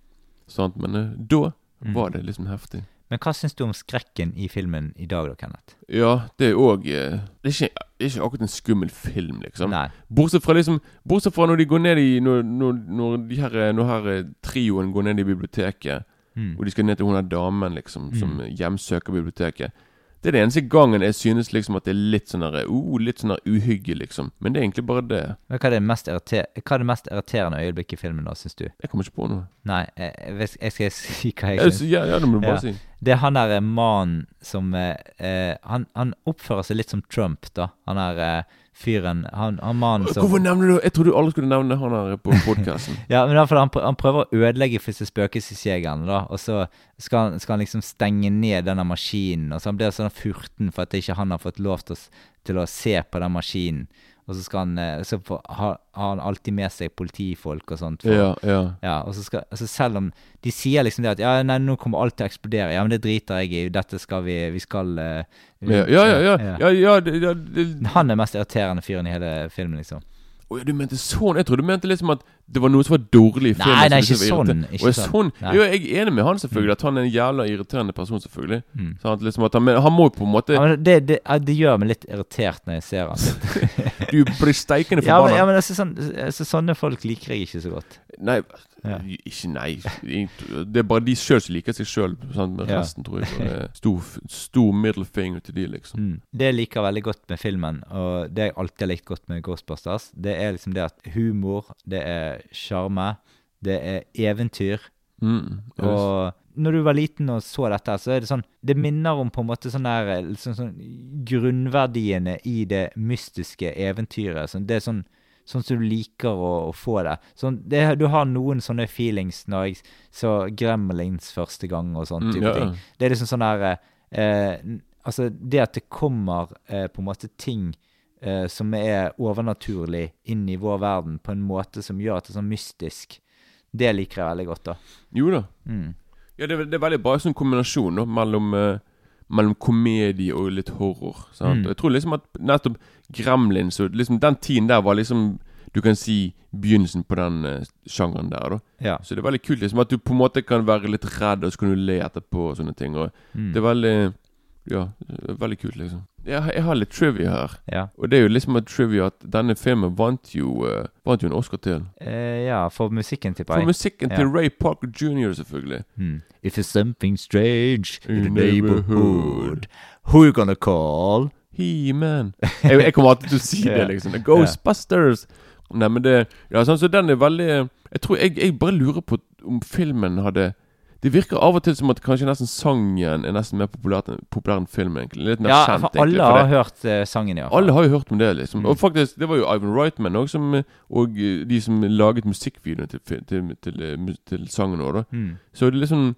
Speaker 2: Sant? Men øh, da
Speaker 1: Mm.
Speaker 2: var det liksom heftig.
Speaker 1: Men hva syns du om skrekken i filmen i dag, da, Kenneth?
Speaker 2: Ja, det er òg det, er det er ikke akkurat en skummel film, liksom.
Speaker 1: Nei.
Speaker 2: Bortsett fra liksom Bortsett fra når de går ned i Når, når, når de her, når her eh, trioen går ned i biblioteket,
Speaker 1: Mm.
Speaker 2: og de skal ned til hun der damen liksom som
Speaker 1: Mm.
Speaker 2: hjemsøker biblioteket. Det er det eneste gangen jeg synes liksom at det er litt sånn der, uh, Litt sånn uhygge, liksom. Men det er egentlig bare det.
Speaker 1: Men hva er det mest, irriter hva er det mest irriterende øyeblikket i filmen, da, syns du?
Speaker 2: Jeg kommer ikke på noe.
Speaker 1: Nei, jeg, jeg, skal si hva jeg syns.
Speaker 2: ja, ja, det må du bare
Speaker 1: Ja.
Speaker 2: si.
Speaker 1: Det er han der mannen som eh, eh, han, han oppfører seg litt som Trump, da. Han er eh, fyren Han, han mannen som
Speaker 2: Hvorfor nevner du Jeg trodde du aldri skulle nevne han her på podkasten.
Speaker 1: Ja, men derfor, han, han prøver å ødelegge for disse spøkelsesjegerne, da. Og så skal han, skal han liksom stenge ned denne maskinen. Og så han blir sånn furten for at ikke han har fått lov til å, til å se på den maskinen. Og så skal han eh, Så har han alltid med seg politifolk og sånt. For,
Speaker 2: ja, ja.
Speaker 1: Ja, og så skal, altså selv om de sier liksom det at ja, nei, nå kommer alt til å eksplodere. Ja, men det driter jeg i. Dette skal vi Vi skal uh,
Speaker 2: Ja, ja, ja. ja, ja, ja, ja det,
Speaker 1: Han er mest irriterende fyren i hele filmen, liksom.
Speaker 2: Å ja, du mente sånn? Jeg trodde du mente liksom at det var noe som var dårlig i filmen.
Speaker 1: nei,
Speaker 2: nei,
Speaker 1: ikke sånn, ikke
Speaker 2: jeg,
Speaker 1: sånn.
Speaker 2: sånn jo, jeg er enig med han selvfølgelig, at han er en jævla irriterende person, selvfølgelig.
Speaker 1: Mm.
Speaker 2: Sant? Liksom at han, men han må jo på en måte
Speaker 1: Ja, det, det, det gjør meg litt irritert når jeg ser han.
Speaker 2: Du blir steikende
Speaker 1: Ja,
Speaker 2: forbanna.
Speaker 1: ja, men altså, sånn, altså, sånne folk liker jeg ikke så godt.
Speaker 2: Nei,
Speaker 1: Ja.
Speaker 2: ikke nei. Det er bare de sjøl som liker seg sjøl. Sånn,
Speaker 1: Ja.
Speaker 2: resten tror jeg bare stor, stor middle finger til de, liksom.
Speaker 1: Mm. Det jeg liker veldig godt med filmen, og det jeg alltid har likt godt med Ghostbusters, det er liksom det at humor, det er sjarme, det er eventyr.
Speaker 2: Mm. yes.
Speaker 1: Og når du var liten og så dette, så er det sånn Det minner om på en måte sånn der liksom sånn Grunnverdiene i det mystiske eventyret. Sånn, det er sånn Sånn som du liker å, å få det. Sånn, det. Du har noen sånne feelings når jeg så Gremlins første gang og sånn type
Speaker 2: mm, ja.
Speaker 1: ting. Det er liksom sånn der eh, Altså, det at det kommer eh, på en måte ting eh, som er overnaturlig inn i vår verden på en måte som gjør at det er sånn mystisk, det liker jeg veldig godt, da.
Speaker 2: Jo da.
Speaker 1: Mm.
Speaker 2: Ja, det, det er veldig bra sånn kombinasjon da, mellom, eh, mellom komedie og litt horror. Sant?
Speaker 1: Mm.
Speaker 2: Og Jeg tror liksom at nettopp Gremlins så liksom den tiden der var liksom Du kan si begynnelsen på den uh, sjangeren der. da
Speaker 1: Ja.
Speaker 2: Så det er veldig kult liksom at du på en måte kan være litt redd, og så kan du le etterpå og sånne ting. Og
Speaker 1: Mm.
Speaker 2: Det er veldig Ja, veldig kult, liksom. Jeg, jeg har litt trivia her.
Speaker 1: Ja.
Speaker 2: Og det er jo liksom en trivia at denne filmen vant jo uh, Vant jo en Oscar til.
Speaker 1: Eh, ja, for musikken, tipper
Speaker 2: For musikken
Speaker 1: Ja.
Speaker 2: til Ray Parker jr., selvfølgelig.
Speaker 1: Hmm. If there's something strange in the neighborhood,
Speaker 2: neighborhood.
Speaker 1: who you gonna call?
Speaker 2: He-Man. Jeg, jeg kommer alltid til å si det,
Speaker 1: liksom.
Speaker 2: liksom. Ghostbusters! Nei, men det Ja, sånn, så den er veldig Jeg tror jeg, jeg bare lurer på om filmen hadde Det virker av og til som at kanskje nesten sangen er nesten mer populær, populær enn filmen. egentlig Litt mer
Speaker 1: Ja,
Speaker 2: kjent,
Speaker 1: for
Speaker 2: egentlig.
Speaker 1: alle
Speaker 2: for
Speaker 1: har
Speaker 2: det,
Speaker 1: hørt eh, sangen, ja.
Speaker 2: alle har jo hørt om det, liksom.
Speaker 1: Mm.
Speaker 2: Og faktisk, det var jo Ivan Reitman også, som, og eh, de som laget musikkvideoen til, til, til, til, eh, mu- til sangen òg, da.
Speaker 1: Mm.
Speaker 2: Så det er liksom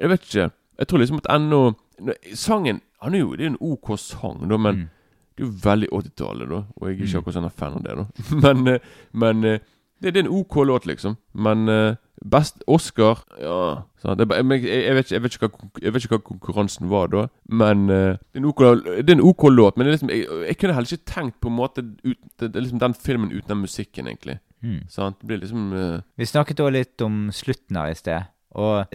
Speaker 2: Jeg vet ikke. Jeg tror liksom at ennå nå- Sangen han er jo, Det er en OK sang, da, men
Speaker 1: Mm.
Speaker 2: det er jo veldig 80-tallet, da. Og jeg er ikke
Speaker 1: Mm.
Speaker 2: akkurat sånn fan av det, da. Men, eh, men eh, det, det er en OK låt, liksom. Men uh, best Oscar Ja? Det jeg, jeg, vet ikke, jeg, vet ikke hva, jeg vet ikke hva konkurransen var da, men uh, det, er en OK, det er en OK låt. Men det liksom, jeg, kunne heller ikke tenkt på en måte ut, det, er liksom den filmen uten den musikken, egentlig.
Speaker 1: Mm.
Speaker 2: Sant? Det blir liksom uh...
Speaker 1: Vi snakket også litt om slutten her i sted, og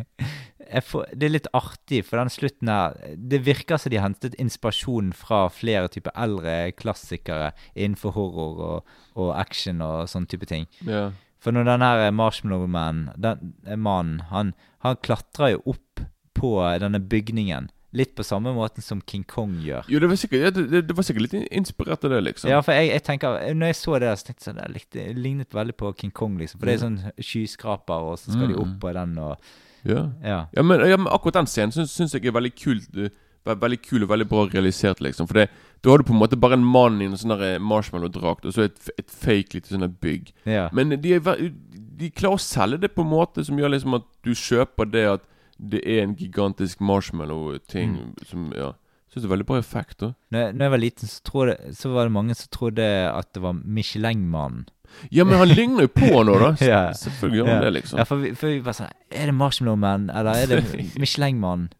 Speaker 1: får, det er litt artig, for den slutten her Det virker som de har hentet inspirasjon fra flere typer eldre klassikere innenfor horror og, og action og sånn type ting.
Speaker 2: Ja.
Speaker 1: For når den her Marshmallow Man, den eh, mannen, han, han klatrer jo opp på denne bygningen. Litt på samme måten som King Kong gjør.
Speaker 2: Jo, det var sikkert, det, det, var sikkert litt inspirert av det, liksom.
Speaker 1: Ja, for jeg, jeg tenker Når jeg så det, så tenkte jeg sånn, det lignet veldig på King Kong, liksom. For det er sånn skyskraper, og så skal de
Speaker 2: Mm.
Speaker 1: opp på den, og
Speaker 2: ja.
Speaker 1: Ja.
Speaker 2: Ja, men, ja, men akkurat den scenen syns, syns jeg er veldig kult eh, ve- Veldig kul og veldig bra realisert, liksom. For det, da har du på en måte bare en mann i en sånn eh, marshmallow-drakt, og så et, et fake lite sånn bygg. Men de, er, de klarer å selge det på en måte som gjør liksom at du kjøper det at det er en gigantisk marshmallow-ting
Speaker 1: Mm.
Speaker 2: som Ja. Syns det er veldig bra effekt, da.
Speaker 1: Når, når jeg var liten, så, trodde, så var det mange som trodde at det var Michelin-mannen.
Speaker 2: Ja, men han ligner jo på nå, da.
Speaker 1: Ja.
Speaker 2: Selvfølgelig gjør han det, liksom.
Speaker 1: Ja, for vi, for vi bare sånn Er det Marshmallow Man, eller er det Michelin-mannen?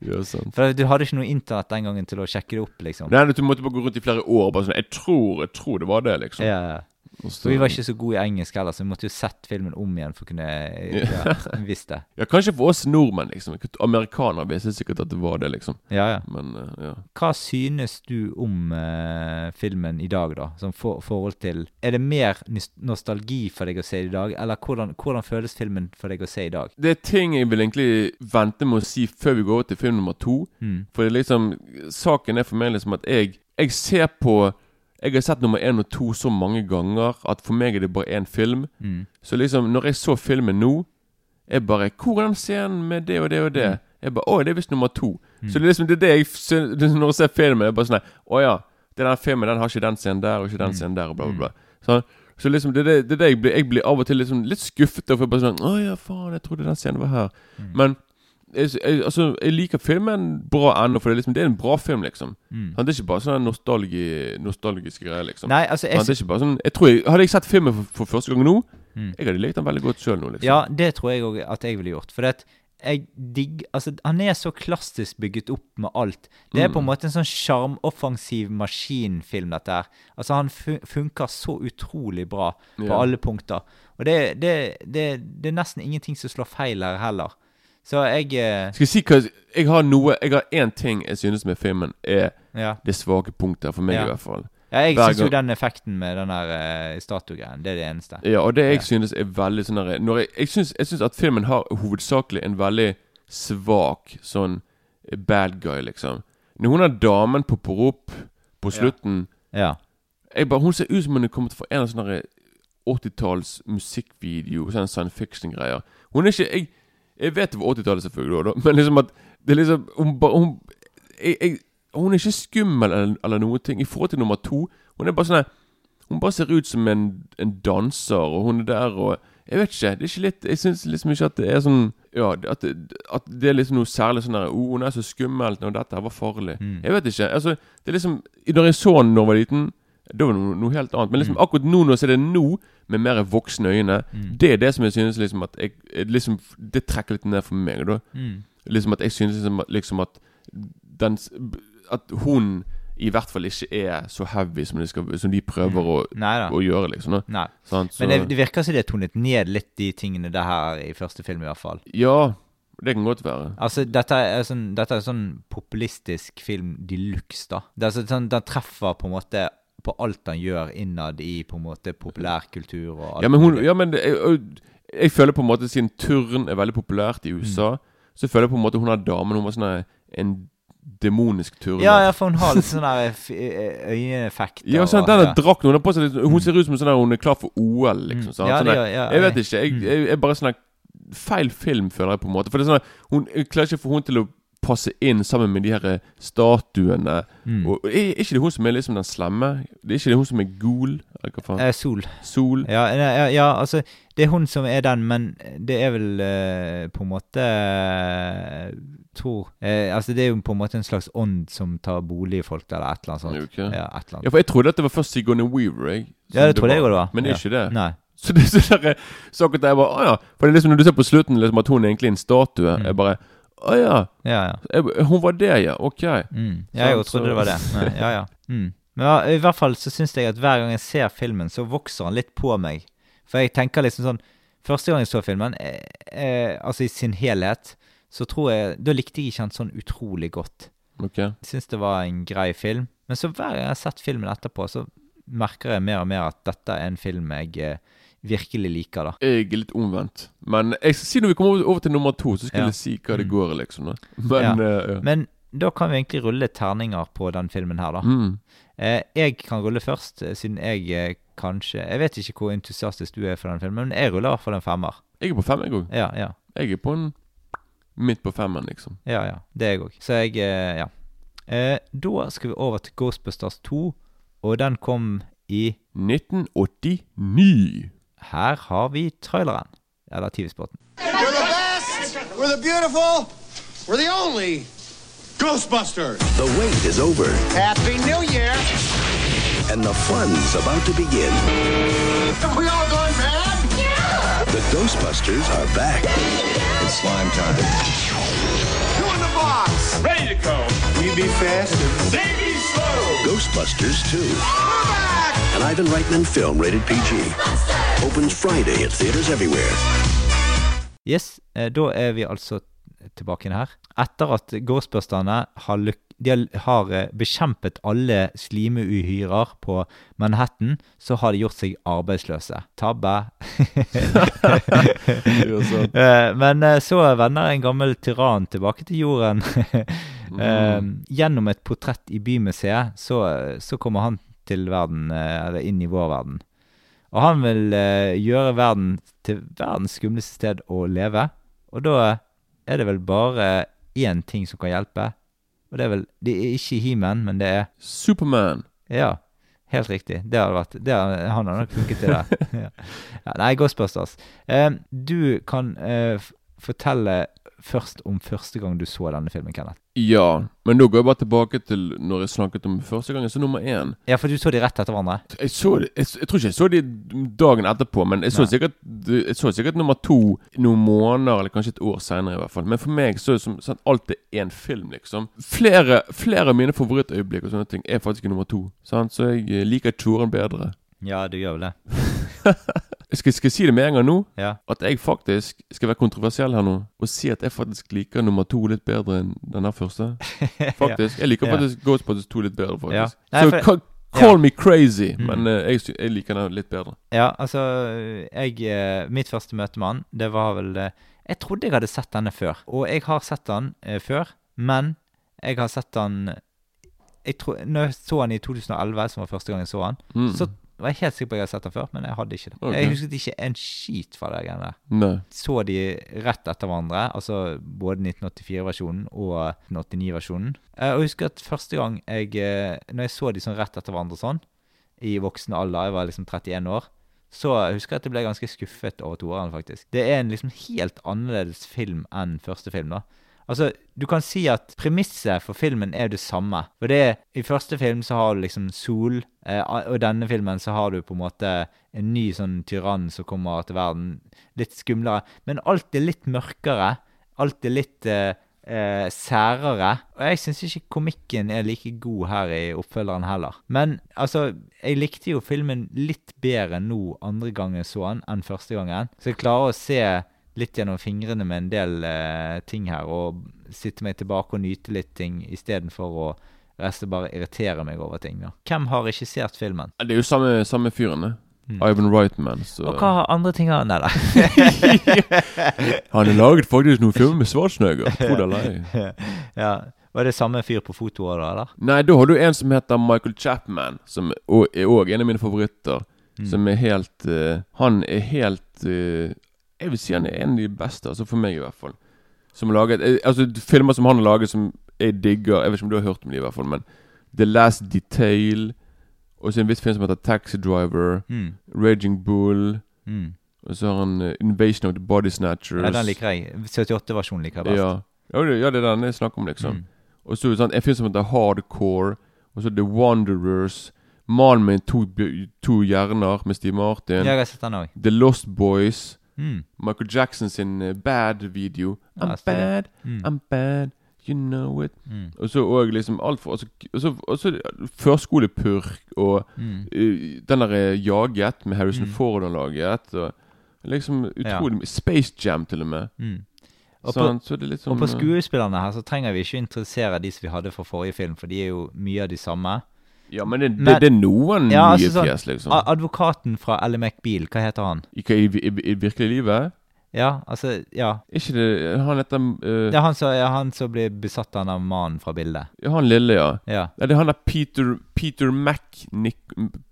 Speaker 2: Ja, sant.
Speaker 1: For du hadde ikke noe internett den gangen til å sjekke det opp, liksom.
Speaker 2: Nei, du måtte bare gå rundt i flere år og bare sånn Jeg tror, jeg tror det var det, liksom.
Speaker 1: Ja, ja.
Speaker 2: Og
Speaker 1: vi var ikke så gode i engelsk heller, så vi måtte jo sett filmen om igjen for å kunne ja, visst det.
Speaker 2: Ja, kanskje for oss nordmenn, liksom. Amerikanere visste sikkert at det var det, liksom.
Speaker 1: Ja, ja.
Speaker 2: Men uh, ja.
Speaker 1: Hva synes du om uh, filmen i dag, da? Som for, forhold til Er det mer nostalgi for deg å se i dag, eller hvordan, hvordan føles filmen for deg å se i dag?
Speaker 2: Det er ting jeg vil egentlig vente med å si før vi går over til film nummer to.
Speaker 1: Mm.
Speaker 2: For det liksom Saken er for meg liksom at jeg Jeg ser på Jeg har sett nummer én og to så mange ganger at for meg er det bare én film.
Speaker 1: Mm.
Speaker 2: Så liksom, når jeg så filmen nå Jeg bare Hvor er den scenen med det og det og det? Jeg bare Å, det er visst nummer to. Så det er liksom det er det jeg syn- er Når jeg ser filmen, jeg bare sånn Å ja, den filmen, den har ikke den scenen der og ikke den scenen der, og bla, bla, bla. Så, så liksom, det er det, det, det jeg, blir, jeg blir av og til liksom litt skuffet For jeg Bare sånn Å ja, faen, jeg trodde den scenen var her. Men jeg, jeg, altså, jeg liker filmen bra ennå, for det er, liksom, det er en bra film, liksom.
Speaker 1: Mm.
Speaker 2: Det er ikke bare sånne nostalgi, nostalgiske greier, liksom.
Speaker 1: Nei, altså jeg,
Speaker 2: det er ikke bare sånn Jeg tror jeg, Hadde jeg sett filmen for, for første gang nå,
Speaker 1: Mm.
Speaker 2: jeg hadde likt den veldig godt sjøl nå, liksom.
Speaker 1: Ja, det tror jeg òg at jeg ville gjort. For det, jeg digg Altså, han er så klassisk bygget opp med alt. Det er på en måte en sånn sjarmoffensiv maskinfilm, dette her. Altså, han fu funker så utrolig bra på
Speaker 2: yeah.
Speaker 1: alle punkter. Og det, det, det, det er nesten ingenting som slår feil her heller. Så jeg eh,
Speaker 2: Skal jeg si hva Jeg har noe Jeg har én ting jeg synes med filmen er
Speaker 1: Ja.
Speaker 2: det svake punktet, for meg
Speaker 1: Ja.
Speaker 2: i hvert fall.
Speaker 1: ja jeg
Speaker 2: Hver
Speaker 1: syns jo den effekten med den der uh, statuegreien, det er det eneste.
Speaker 2: Ja, og det jeg
Speaker 1: Ja.
Speaker 2: synes er veldig sånn der- når jeg, jeg, synes, jeg synes at filmen har hovedsakelig en veldig svak sånn eh, bad guy, liksom. Når hun har damen på opp på slutten
Speaker 1: Ja.
Speaker 2: jeg bare, Hun ser ut som hun er kommet fra en av sånne 80-talls musikkvideo, sånn science fiction-greier. Hun er ikke Jeg, jeg vet det var 80-tallet, selvfølgelig, da, men liksom at det er liksom Hun, hun, jeg, jeg, hun er ikke skummel eller, eller noen ting. I forhold til nummer to Hun er bare sånn Hun bare ser ut som en, en danser, og hun er der og Jeg vet ikke. Det er ikke litt Jeg syns liksom ikke at det er sånn Ja, at at det er liksom noe særlig sånn der oh, hun er så skummelt, og dette her var farlig.
Speaker 1: Mm.
Speaker 2: Jeg vet ikke. Altså, det er liksom Når jeg så henne da jeg var liten, da var det noe, noe helt annet. Men liksom
Speaker 1: Mm.
Speaker 2: akkurat nå, når jeg ser det nå, med mer voksne øyne,
Speaker 1: Mm.
Speaker 2: det er det som jeg synes liksom at jeg, liksom, Det trekker litt ned for meg, da.
Speaker 1: Mm.
Speaker 2: Liksom at jeg synes liksom, liksom at den At hun i hvert fall ikke er så heavy som de, skal, som de prøver å, å gjøre, liksom.
Speaker 1: Nei.
Speaker 2: Sånn, Så,
Speaker 1: Men det, det virker som de har tonet ned litt de tingene det her i første film, i hvert fall.
Speaker 2: Ja, det kan godt være.
Speaker 1: Altså, dette er sånn, dette er sånn populistisk film de luxe, da. Det er sånn, Den treffer på en måte på alt han gjør innad i på en måte populærkultur og alt
Speaker 2: Ja, men, hun, ja, men jeg, jeg føler på en måte Siden turn er veldig populært
Speaker 1: Mm.
Speaker 2: i USA, så føler jeg på en måte hun er damen. Hun var sånn en demonisk turner.
Speaker 1: ja, ja, for hun har litt sånn der øyeeffekter.
Speaker 2: Ja, sånn,
Speaker 1: den
Speaker 2: drakten Hun har på seg litt, Hun ser ut som sånn hun er klar for OL, liksom. Sånn.
Speaker 1: Ja,
Speaker 2: Sånn
Speaker 1: det ja,
Speaker 2: jeg vet ikke. Jeg,
Speaker 1: Mm.
Speaker 2: jeg, jeg bare sånn Feil film, føler jeg på en måte. For det er sånn hun, klarer ikke å få hun til å passe inn sammen med de her eh, statuene.
Speaker 1: Mm.
Speaker 2: Og Er ikke det hun som er liksom den slemme? Det er ikke det hun som er gul, Eller hva faen?
Speaker 1: Eh, Sol.
Speaker 2: Sol?
Speaker 1: Ja, ja, ja, altså Det er hun som er den, men det er vel eh, på en måte eh, Tror eh, Altså, det er jo på en måte en slags ånd som tar bolig i folk, eller et eller annet sånt.
Speaker 2: Okay.
Speaker 1: Ja, et eller
Speaker 2: Ja, for jeg trodde at det var først Sigourney Weaver. Jeg,
Speaker 1: Ja, det trodde jeg òg det var.
Speaker 2: Men det er ikke det.
Speaker 1: Nei.
Speaker 2: Så det er så så akkurat jeg bare Å ja. For det er liksom når du ser på slutten liksom at hun er egentlig en statue.
Speaker 1: Mm.
Speaker 2: Jeg bare Å ja.
Speaker 1: Ja, ja.
Speaker 2: Hun var det, ja. Ok.
Speaker 1: Mm. Jeg òg trodde det var det. Nei, ja, ja. Mm. Men ja, i hvert fall så syns jeg at hver gang jeg ser filmen, så vokser han litt på meg. For jeg tenker liksom sånn Første gang jeg så filmen, eh, eh, altså i sin helhet, så tror jeg Da likte jeg ikke han sånn utrolig godt.
Speaker 2: Ok
Speaker 1: Jeg syns det var en grei film. Men så hver gang jeg har sett filmen etterpå, så merker jeg mer og mer at dette er en film jeg eh, virkelig liker, da.
Speaker 2: Jeg er litt omvendt. Men jeg skal si når vi kommer over- til nummer to, så skal
Speaker 1: Ja.
Speaker 2: jeg si hva det
Speaker 1: Mm.
Speaker 2: går i, liksom. Da. Men
Speaker 1: Ja.
Speaker 2: Uh, ja.
Speaker 1: Men da kan vi egentlig rulle terninger på den filmen her, da.
Speaker 2: Mm.
Speaker 1: Eh, jeg kan rulle først, eh, siden jeg eh, kanskje Jeg vet ikke hvor entusiastisk du er for den filmen, men jeg ruller i hvert fall en femmer.
Speaker 2: Jeg er på fem, jeg òg.
Speaker 1: Ja, ja.
Speaker 2: Jeg er på en midt på femmeren, liksom.
Speaker 1: Ja, ja. Det er jeg òg. Så jeg eh, Ja. Da skal vi over til Ghostbusters 2, og den kom i
Speaker 2: 1989.
Speaker 1: Her har vi traileren. Eller TV-spotten.
Speaker 5: We're the beautiful. We're the only Ghostbusters.
Speaker 6: The wait is over,
Speaker 5: Happy New Year.
Speaker 6: and the fun's about to begin.
Speaker 5: Are we all going mad? Yeah.
Speaker 6: The Ghostbusters are back.
Speaker 5: It's slime time. Box.
Speaker 4: Ready to go.
Speaker 5: We be fast.
Speaker 4: They be slow.
Speaker 6: Ghostbusters 2. An Ivan Reitman film rated PG. Opens Friday at theaters everywhere.
Speaker 1: Yes, eh, da er vi altså tilbake inn her. Etter at Ghostbusterne har, lyk de har, eh, bekjempet alle slimeuhyrer på Manhattan, så har de gjort seg arbeidsløse. Tabbe. Eh, Men eh, så vender en gammel tyrann tilbake til jorden. mm. Gjennom et portrett i Bymuseet så, så kommer han til verden, eller inn i vår verden. Og han vil gjøre verden til verdens skumleste sted å leve. Og da er det vel bare én ting som kan hjelpe. Og det er vel Det er ikke He-Man, men det er
Speaker 2: Superman.
Speaker 1: Ja, helt riktig. Det hadde vært det hadde, Han hadde nok funket til det. ja. Ja, nei, Ghostbusters. Eh, du kan eh, f- fortelle først om første gang du så denne filmen, Kenneth?
Speaker 2: Ja, men da går jeg bare tilbake til når jeg snakket om første gang jeg så nummer én.
Speaker 1: Ja, for du så de rett etter hverandre?
Speaker 2: Jeg, så jeg, jeg tror ikke jeg så de dagen etterpå, men jeg så, sikkert, jeg så sikkert nummer to noen måneder, eller kanskje et år senere i hvert fall. Men for meg så er det som sånn, alltid én film, liksom. Flere, flere av mine favorittøyeblikk og sånne ting er faktisk nummer to. Sant? Så jeg eh, liker Toren bedre.
Speaker 1: Ja, du gjør vel det.
Speaker 2: Jeg skal, skal jeg si det med en gang nå?
Speaker 1: Ja.
Speaker 2: At jeg faktisk skal være kontroversiell her nå og si at jeg faktisk liker nummer to litt bedre enn den første. Faktisk. Jeg liker
Speaker 1: Ja.
Speaker 2: faktisk Ghostbusters 2 litt bedre, faktisk.
Speaker 1: Ja. Nei,
Speaker 2: Så
Speaker 1: for-
Speaker 2: call
Speaker 1: ja.
Speaker 2: me crazy,
Speaker 1: Mm.
Speaker 2: men uh, jeg, jeg liker den litt bedre.
Speaker 1: Ja, altså jeg, eh, Mitt første møte med han, det var vel eh, Jeg trodde jeg hadde sett denne før. Og jeg har sett den eh, før, men jeg har sett den jeg tro, Når jeg så han i 2011, som var første gang jeg så han,
Speaker 2: Mm.
Speaker 1: så var jeg helt sikker på at jeg hadde sett den før, men jeg hadde ikke det.
Speaker 2: Okay.
Speaker 1: Jeg husket ikke en skit fra det greiene der. Så de rett etter hverandre, altså både 1984-versjonen og 1989-versjonen. Eh, Og jeg husker at første gang jeg eh, Når jeg så de sånn rett etter hverandre sånn, i voksen alder, jeg var liksom 31 år, så jeg husker jeg at jeg ble ganske skuffet over toeren, faktisk. Det er en liksom helt annerledes film enn første film, da. Altså, du kan si at premisset for filmen er det samme. For det er, I første film så har du liksom Sol, eh, og denne filmen så har du på en måte en ny sånn tyrann som kommer til verden. Litt skumlere. Men alt er litt mørkere. Alt er litt eh, eh, særere. Og jeg syns ikke komikken er like god her i oppfølgeren heller. Men altså, jeg likte jo filmen litt bedre nå andre gangen jeg så den, enn første gangen. Så jeg klarer å se litt gjennom fingrene med en del eh, ting her, og sitte meg tilbake og nyte litt ting istedenfor å resten bare irritere meg over ting. da. Hvem har regissert filmen?
Speaker 2: Det er jo samme, samme fyren, det. Ivan Reitman. Så.
Speaker 1: Mm. Og hva har andre ting har Nei da.
Speaker 2: Han har laget faktisk noen filmer med Schwarzenegger. Tro det eller ei.
Speaker 1: ja. Var det samme fyr på fotoet da, eller?
Speaker 2: Nei, da har du en som heter Michael Chapman, som er òg en av mine favoritter.
Speaker 1: Mm.
Speaker 2: Som er helt uh, Han er helt eh, Jeg vil si han er en av de beste, altså for meg i hvert fall. Som laget eh, Altså Filmer som han har laget som jeg digger Jeg vet ikke om du har hørt om dem, i hvert fall, men The Last Detail. Og så en viss film som heter Taxi Driver.
Speaker 1: Mm.
Speaker 2: Raging Bull.
Speaker 1: Mm.
Speaker 2: Og så har han uh, Invasion of the Body Snatchers.
Speaker 1: Ja, den liker jeg. 78-versjonen liker jeg best.
Speaker 2: Ja. Ja, det, ja, det er den jeg snakker om, liksom.
Speaker 1: Mm.
Speaker 2: Og så sånn, en film som heter Hardcore. Og så The Wanderers. Mannen med to, to hjerner med Steve Martin.
Speaker 1: Ja, jeg har sett den også.
Speaker 2: The Lost Boys.
Speaker 1: Mm.
Speaker 2: Michael Jackson sin eh, Bad-video. I'm
Speaker 1: ja,
Speaker 2: bad,
Speaker 1: Mm.
Speaker 2: I'm bad, you know it.
Speaker 1: Mm.
Speaker 2: Og så òg liksom alt for Og så, og så, og så førskolepurk og eh, den der eh, Jaget med Harrison
Speaker 1: Mm.
Speaker 2: Ford og laget. Og liksom utrolig ja. Space Jam, til og med.
Speaker 1: Mm. Og på,
Speaker 2: Sånn, så det litt
Speaker 1: og på skuespillerne her så trenger vi ikke interessere de som vi hadde fra forrige film, for de er jo mye av de samme.
Speaker 2: Ja, men det, det,
Speaker 1: Men-
Speaker 2: det er noen
Speaker 1: Ja,
Speaker 2: nye
Speaker 1: altså sånn,
Speaker 2: fjes, liksom.
Speaker 1: Advokaten fra Elle McBeal, hva heter han?
Speaker 2: I, i, i, I virkelig livet?
Speaker 1: Ja, altså Ja.
Speaker 2: Ikke det Han heter
Speaker 1: uh, er han som, ja, blir besatt av den mannen fra bildet.
Speaker 2: ja, Han lille, ja.
Speaker 1: Ja.
Speaker 2: ja. Det er han der Peter Peter McNic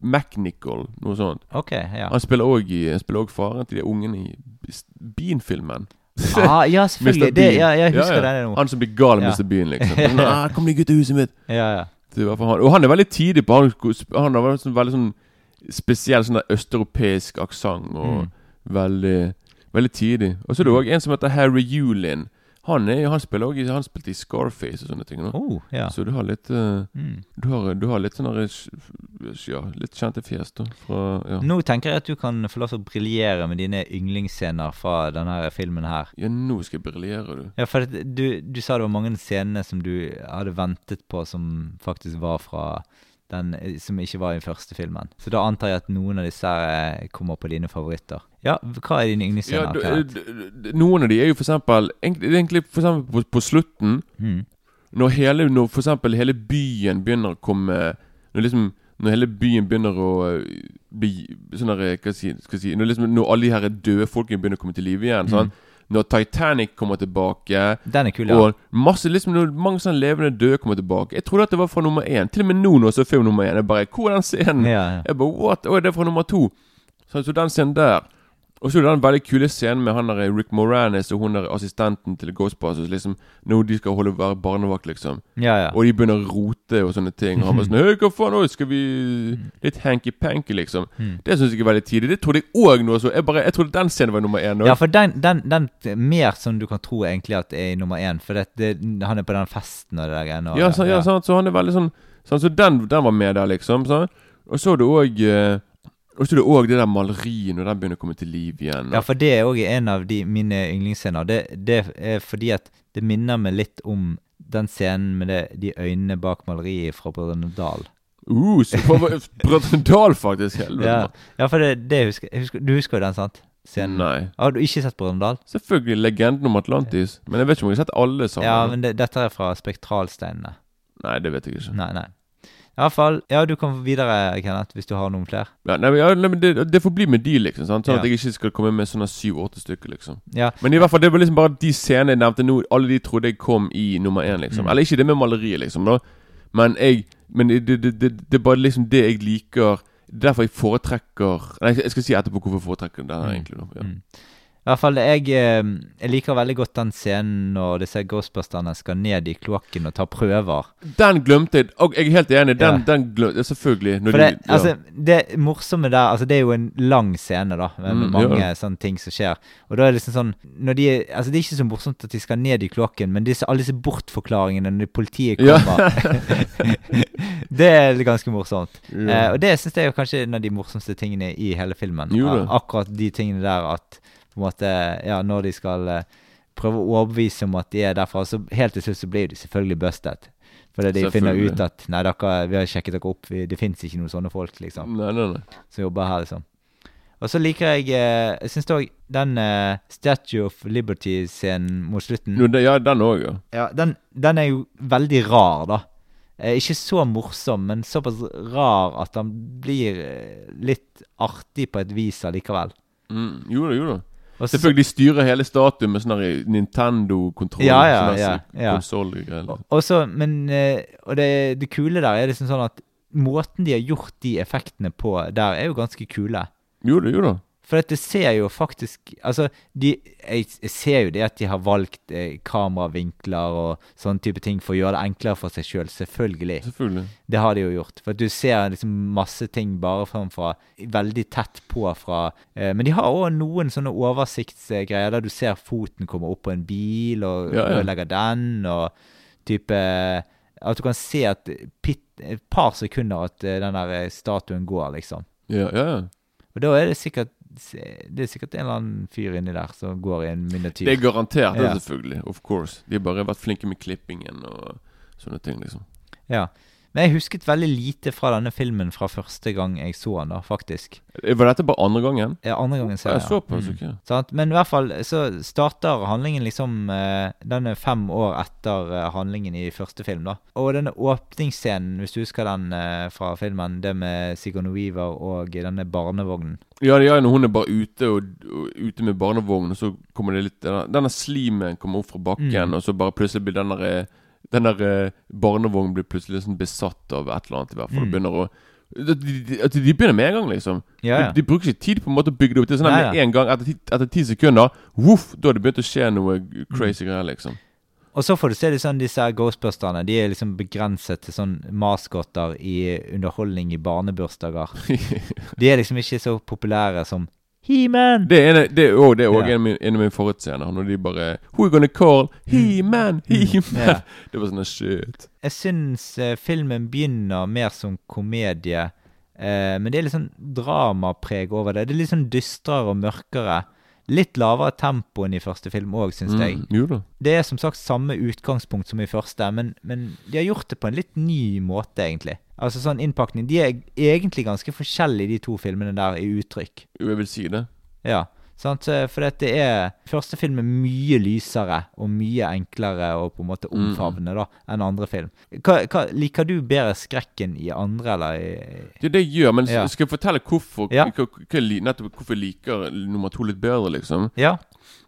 Speaker 2: McNichol, noe sånt.
Speaker 1: OK, ja.
Speaker 2: Han spiller òg i faren til de ungene i Bean-filmen.
Speaker 1: Ah, ja, selvfølgelig. Det, ja, jeg husker
Speaker 2: Ja, ja.
Speaker 1: det nå.
Speaker 2: Han som blir gal av
Speaker 1: Ja.
Speaker 2: Mr. Bean, liksom. Ah, 'Kom deg ut av huset mitt!'
Speaker 1: Ja, ja.
Speaker 2: I hvert fall han. Og han er veldig tidlig på Han, han har sånn, veldig sånn spesiell sånn østeuropeisk aksent. Og
Speaker 1: Mm.
Speaker 2: veldig Veldig tidlig. Og så er det òg en som heter Harry Yulin. Han, er, han spiller også, i- Han spilte i Scarface og sånne ting.
Speaker 1: Oh, ja.
Speaker 2: Så du har litt uh,
Speaker 1: Mm.
Speaker 2: du, har, du har litt sånne Ja, litt kjente fjes, da. Fra, ja.
Speaker 1: Nå tenker jeg at du kan få lov til å briljere med dine yndlingsscener fra denne filmen her.
Speaker 2: ja, nå skal jeg briljere, du.
Speaker 1: Ja, for du, du sa det var mange scener som du hadde ventet på som faktisk var fra den eh, som ikke var i den første filmen. Så da antar jeg at noen av disse eh, kommer på dine favoritter. Ja, hva er dine
Speaker 2: Ja,
Speaker 1: yndlingsscener?
Speaker 2: d- d- noen av de er jo for eksempel Egentlig, for eksempel på, på slutten
Speaker 1: Mm.
Speaker 2: Når hele Når for eksempel hele byen begynner å komme Når liksom Når hele byen begynner å bli Sånn der, hva skal jeg si, skal jeg si Når liksom Når alle de her døde folkene begynner å komme til live igjen sånn. Når Titanic kommer tilbake
Speaker 1: Den er kul, ja.
Speaker 2: Og masse liksom når Mange sånne levende døde kommer tilbake Jeg trodde at det var fra nummer én Til og med nå når jeg så film nummer én Jeg bare Hvor er den scenen?
Speaker 1: ja, ja.
Speaker 2: Jeg bare What? Å, det er fra nummer to Så, så den scenen der Og så er det den veldig kule scenen med han der Rick Moranis og hun der assistenten til Ghostbusters. Liksom Når de skal holde være barnevakt, liksom.
Speaker 1: Ja, ja.
Speaker 2: Og de begynner å rote og sånne ting. Og han bare sånn Hei, hva faen, nå skal vi Litt hanky-panky, liksom.
Speaker 1: Mm.
Speaker 2: Det syns jeg er veldig tidlig. Det trodde jeg òg nå. Så jeg bare Jeg trodde den scenen var nummer én. også.
Speaker 1: Ja, for den, den, den mer som du kan tro egentlig at er nummer én. For det, det, han er på den festen og det der greiene.
Speaker 2: Ja, så, ja, sant, så han er veldig sånn, sånn Så den, den var med der, liksom. Sånn. Og så er det òg Og så er det òg det der maleriet når den begynner å komme til liv igjen.
Speaker 1: Ja, for det er òg en av de, mine yndlingsscener. Det, det er fordi at det minner meg litt om den scenen med det, de øynene bak maleriet fra Brødrene Dal.
Speaker 2: Uh, Brødrene Dal, faktisk. Helvete.
Speaker 1: Ja, ja for det, det husker, husker Du husker jo den, sant? Scenen.
Speaker 2: Nei.
Speaker 1: Har du ikke sett Brødrene Dal?
Speaker 2: Selvfølgelig legenden om Atlantis. Men jeg vet ikke om jeg har sett alle sammen.
Speaker 1: Ja, men det, dette er fra Spektralsteinene.
Speaker 2: Nei, det vet jeg ikke.
Speaker 1: Nei, nei. I hvert fall, ja, du kan videre, Kenneth, hvis du har noen flere.
Speaker 2: Ja, nei, men, ja, nei, men det, det får bli med de, liksom. Sånn
Speaker 1: Ja.
Speaker 2: at jeg ikke skal komme med sånne syv-åtte stykker, liksom.
Speaker 1: Ja,
Speaker 2: Men i hvert fall, det var liksom bare de scenene jeg nevnte nå. Alle de trodde jeg kom i nummer én, liksom.
Speaker 1: Mm.
Speaker 2: Eller ikke det med maleriet, liksom. Da. Men jeg Men det, det, det, det er bare liksom det jeg liker. Derfor jeg foretrekker Nei, jeg skal si etterpå hvorfor jeg foretrekker den her,
Speaker 1: Mm.
Speaker 2: egentlig. Da. Ja.
Speaker 1: Mm. I hvert fall, jeg, eh, jeg liker veldig godt den scenen når disse ghostbusterne skal ned i kloakken og ta prøver.
Speaker 2: Den glemte jeg. Og jeg er helt enig. Den,
Speaker 1: Ja.
Speaker 2: den glemte selvfølgelig.
Speaker 1: For
Speaker 2: de,
Speaker 1: det, altså, det morsomme der Altså, det er jo en lang scene, da, med
Speaker 2: Mm,
Speaker 1: mange
Speaker 2: ja.
Speaker 1: sånne ting som skjer. Og da er det liksom sånn de, Altså, det er ikke så morsomt at de skal ned i kloakken, men disse, alle disse bortforklaringene når politiet
Speaker 2: Ja.
Speaker 1: kommer Det er ganske morsomt.
Speaker 2: Ja.
Speaker 1: Eh, og det syns jeg er kanskje en av de morsomste tingene i hele filmen. Akkurat de tingene der at på en måte Ja, når de skal eh, prøve å overbevise om at de er derfra, så helt til slutt så blir de selvfølgelig busted. Fordi de finner ut at Nei, dere, vi har sjekket dere opp, vi, det fins ikke noen sånne folk, liksom,
Speaker 2: Nei, nei, nei.
Speaker 1: som jobber her, liksom. Og så liker jeg eh, Jeg syns òg den uh, Statue of Liberty-scenen mot slutten
Speaker 2: Jo, det, ja, den òg, ja.
Speaker 1: ja, den, den er jo veldig rar, da. Eh, ikke så morsom, men såpass rar at den blir litt artig på et vis allikevel.
Speaker 2: Mm, jo da, jo da.
Speaker 1: Og
Speaker 2: Selvfølgelig styrer hele statuen med sånn Nintendo-kontroll.
Speaker 1: Ja, ja, ja, ja.
Speaker 2: konsollgreier.
Speaker 1: Og- Og så, men eh, Og det, det kule der er liksom sånn at måten de har gjort de effektene på der, er jo ganske kule.
Speaker 2: Jo da, jo da.
Speaker 1: For at du ser jo faktisk Altså, de Jeg, jeg ser jo det at de har valgt eh, kameravinkler og sånne type ting for å gjøre det enklere for seg sjøl. Selvfølgelig.
Speaker 2: Selvfølgelig.
Speaker 1: Det har de jo gjort. For at du ser liksom masse ting bare fra, fra veldig tett på fra eh, Men de har òg noen sånne oversiktsgreier der du ser foten komme opp på en bil og
Speaker 2: Ja, ja.
Speaker 1: ødelegger den, og type At du kan se at pit, et par sekunder at eh, den der eh, statuen går, liksom.
Speaker 2: Ja, ja. ja.
Speaker 1: Og da er det sikkert Det er sikkert en eller annen fyr inni der som går i en miniatyr.
Speaker 2: Det er garantert, det,
Speaker 1: Ja.
Speaker 2: selvfølgelig. Of course. De har bare vært flinke med klippingen og sånne ting, liksom.
Speaker 1: Ja. Men jeg husket veldig lite fra denne filmen fra første gang jeg så den, da, faktisk.
Speaker 2: Var dette bare andre gangen?
Speaker 1: Ja, andre gangen ser
Speaker 2: jeg,
Speaker 1: jeg.
Speaker 2: så på,
Speaker 1: Mm.
Speaker 2: ok.
Speaker 1: Sant? Men i hvert fall så starter handlingen liksom eh, Den er fem år etter eh, handlingen i første film, da. Og denne åpningsscenen, hvis du husker den eh, fra filmen, det med Sigourney Weaver og denne barnevognen.
Speaker 2: Ja, ja, når hun er bare ute og, og ute med barnevogn, og så kommer det litt Denne, slimen kommer opp fra bakken,
Speaker 1: Mm.
Speaker 2: og så bare plutselig blir den der Den der eh, barnevognen blir plutselig liksom besatt av et eller annet, i hvert fall.
Speaker 1: Mm.
Speaker 2: Begynner å de, de, at de begynner med en gang, liksom.
Speaker 1: Ja, ja.
Speaker 2: De, de bruker ikke tid på en måte å bygge det opp. Det er sånn at med en gang, etter ti, etter ti sekunder, voff, da har det begynt å skje noe crazy greier, liksom.
Speaker 1: Og så får du se liksom disse Ghostbusterne. De er liksom begrenset til sånn maskotter i underholdning i barnebursdager. De er liksom ikke så populære som He-Man.
Speaker 2: Det er, også-
Speaker 1: Ja.
Speaker 2: en, en av mine favorittscener. Når de bare Who are gonna call? He-Man! He-Man!
Speaker 1: Ja.
Speaker 2: Det var sånn shit.
Speaker 1: Jeg syns eh, filmen begynner mer som komedie, eh, men det er litt sånn dramapreg over det. Det er litt sånn dystrere og mørkere. Litt lavere tempo enn i første film òg, syns jeg.
Speaker 2: Mm, jo da.
Speaker 1: Det er som sagt samme utgangspunkt som i første, men, men de har gjort det på en litt ny måte, egentlig. Altså sånn innpakning. De er egentlig ganske forskjellige, de to filmene der, i uttrykk.
Speaker 2: Jo, jeg vil si det.
Speaker 1: Ja, sant? For dette er Første film er mye lysere og mye enklere å på en måte
Speaker 2: Mm.
Speaker 1: omfavne da enn andre film. Hva, hva, liker du bedre skrekken i andre, eller i
Speaker 2: Det er det jeg gjør, men
Speaker 1: Ja.
Speaker 2: skal jeg fortelle hvorfor
Speaker 1: Ja.
Speaker 2: hva, nettopp hvorfor jeg liker nummer to litt bedre, liksom?
Speaker 1: Ja.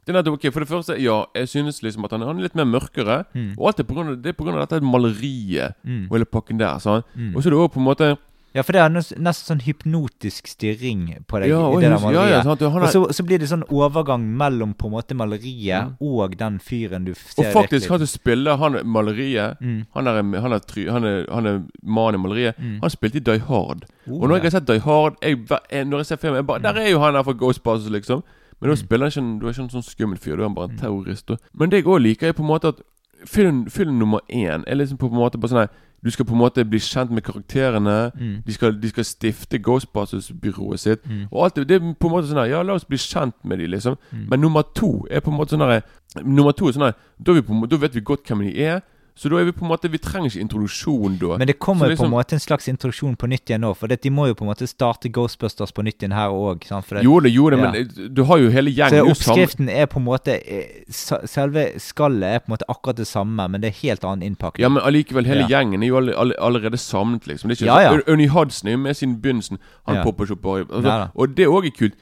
Speaker 2: Det er nettopp, ok, For det første, ja, jeg synes liksom at han, han er litt mer mørkere.
Speaker 1: Mm.
Speaker 2: Og alt er på grunn av, det er pga. dette maleriet
Speaker 1: Mm.
Speaker 2: og hele pakken der. sant?
Speaker 1: Mm.
Speaker 2: Og så er det også på en måte
Speaker 1: Ja, for det er nesten sånn hypnotisk stirring på deg
Speaker 2: Ja,
Speaker 1: i det der
Speaker 2: maleriet. ja, ja, sant, han
Speaker 1: og
Speaker 2: er-
Speaker 1: så, så blir det sånn overgang mellom på en måte maleriet og den fyren du ser.
Speaker 2: Og faktisk, han
Speaker 1: virkelig.
Speaker 2: som spiller han er maleriet
Speaker 1: Mm.
Speaker 2: han, er, han, er try, han, er, han er mannen i maleriet. Han spilte i Die Hard.
Speaker 1: Oh,
Speaker 2: og når jeg har sett Die Hard jeg, eh, Når jeg ser filmen, jeg bare, Der er jo han der fra Ghostbusters, liksom. Men da
Speaker 1: Mm.
Speaker 2: spiller ikke Du er ikke en sånn skummel fyr, du er bare en terrorist. Da. Men det jeg òg liker, er på en måte at film, film nummer én er liksom på en måte bare sånn her Du skal på en måte bli kjent med karakterene.
Speaker 1: Mm.
Speaker 2: De, skal, de skal stifte Ghostbusters-byrået sitt. Og alt det, det er på en måte sånn her Ja, la oss bli kjent med de liksom.
Speaker 1: Mm.
Speaker 2: Men nummer to er på en måte sånn her Nummer to er sånn her da, på, da vet vi godt hvem de er. Så da er vi på en måte Vi trenger ikke introduksjon da.
Speaker 1: Men det kommer jo på en
Speaker 2: liksom-
Speaker 1: måte en slags introduksjon på nytt igjen nå. For det, de må jo på en måte starte Ghostbusters på nytt igjen her òg.
Speaker 2: Jo det, jo det,
Speaker 1: Ja.
Speaker 2: men du har jo hele gjengen. Så
Speaker 1: oppskriften er på en måte eh, Selve skallet er på en måte akkurat det samme, men det er helt annen innpakning.
Speaker 2: Ja, men allikevel, hele
Speaker 1: Ja.
Speaker 2: gjengen er jo all, all, allerede samlet, liksom. Det er ikke
Speaker 1: Ja, ja.
Speaker 2: sånn, Ernie Hudson er jo med siden begynnelsen. Han popper ikke opp altså. Og det òg er kult.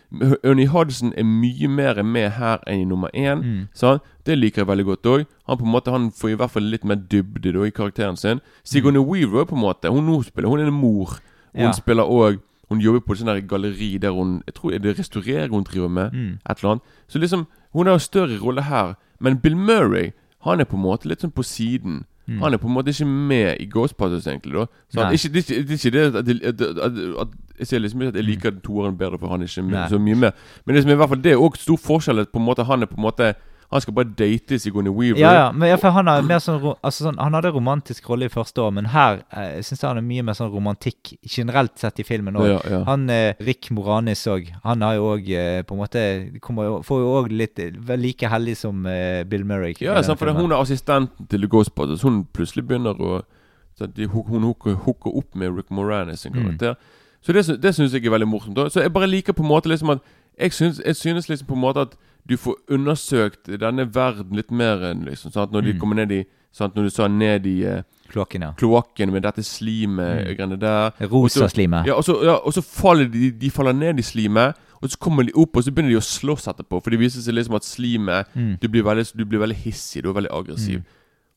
Speaker 2: Ernie Hudson er mye mer med her enn i nummer én.
Speaker 1: Mm.
Speaker 2: sant? Det liker jeg veldig godt òg. Han på en måte Han får i hvert fall litt mer dybde da i karakteren sin. Sigourney Weaver er på en måte Hun nå spiller Hun er en mor. Hun
Speaker 1: Mm. Ja.
Speaker 2: spiller òg Hun jobber på et galleri der hun Jeg tror det er restaurering hun driver med.
Speaker 1: Mm.
Speaker 2: Et eller annet. Så liksom Hun har en større rolle her. Men Bill Murray Han er på en måte litt sånn på siden. Han er på en måte ikke med i Ghost Passes egentlig. da så han,
Speaker 1: Mm.
Speaker 2: Ikke, det, det er ikke det at, at, at, at Jeg ser liksom ikke at jeg liker toeren bedre, for han er ikke med
Speaker 1: Mm. Nei.
Speaker 2: så mye med. Men det som er i hvert fall Det er også stor forskjell. at På en måte Han er på en måte Han skal bare date Sigourney Weaver.
Speaker 1: Ja, ja, men han, mer sånn, altså sånn, han hadde romantisk rolle i første år, men her eh, syns jeg han er mye mer sånn romantikk generelt sett i filmen òg.
Speaker 2: Ja, ja.
Speaker 1: Han eh, Rick Moranis òg, han har jo òg eh, på en måte kommer Får jo òg litt eh, like heldig som eh, Bill Murray.
Speaker 2: Ja, sant, for hun er assistenten til Ghostbusters. Hun plutselig begynner å de, Hun hooker, opp med Rick Moranis sin
Speaker 1: Mm.
Speaker 2: Så det, det syns jeg er veldig morsomt. Så jeg bare liker på en måte liksom at Jeg synes, jeg synes liksom på en måte at du får undersøkt denne verden litt mer enn liksom, sant? Når de
Speaker 1: Mm.
Speaker 2: kommer ned i sant? Når du sa ned i eh,
Speaker 1: Kloakken, ja.
Speaker 2: kloakken med dette slimet
Speaker 1: Mm.
Speaker 2: greiene der.
Speaker 1: Rosa
Speaker 2: Og så-
Speaker 1: slimet.
Speaker 2: Ja, og så, ja, og så faller de, de faller ned i slimet, og så kommer de opp, og så begynner de å slåss etterpå. For det viser seg liksom at slimet
Speaker 1: Mm.
Speaker 2: du, blir veldig, du blir veldig hissig, du er veldig aggressiv.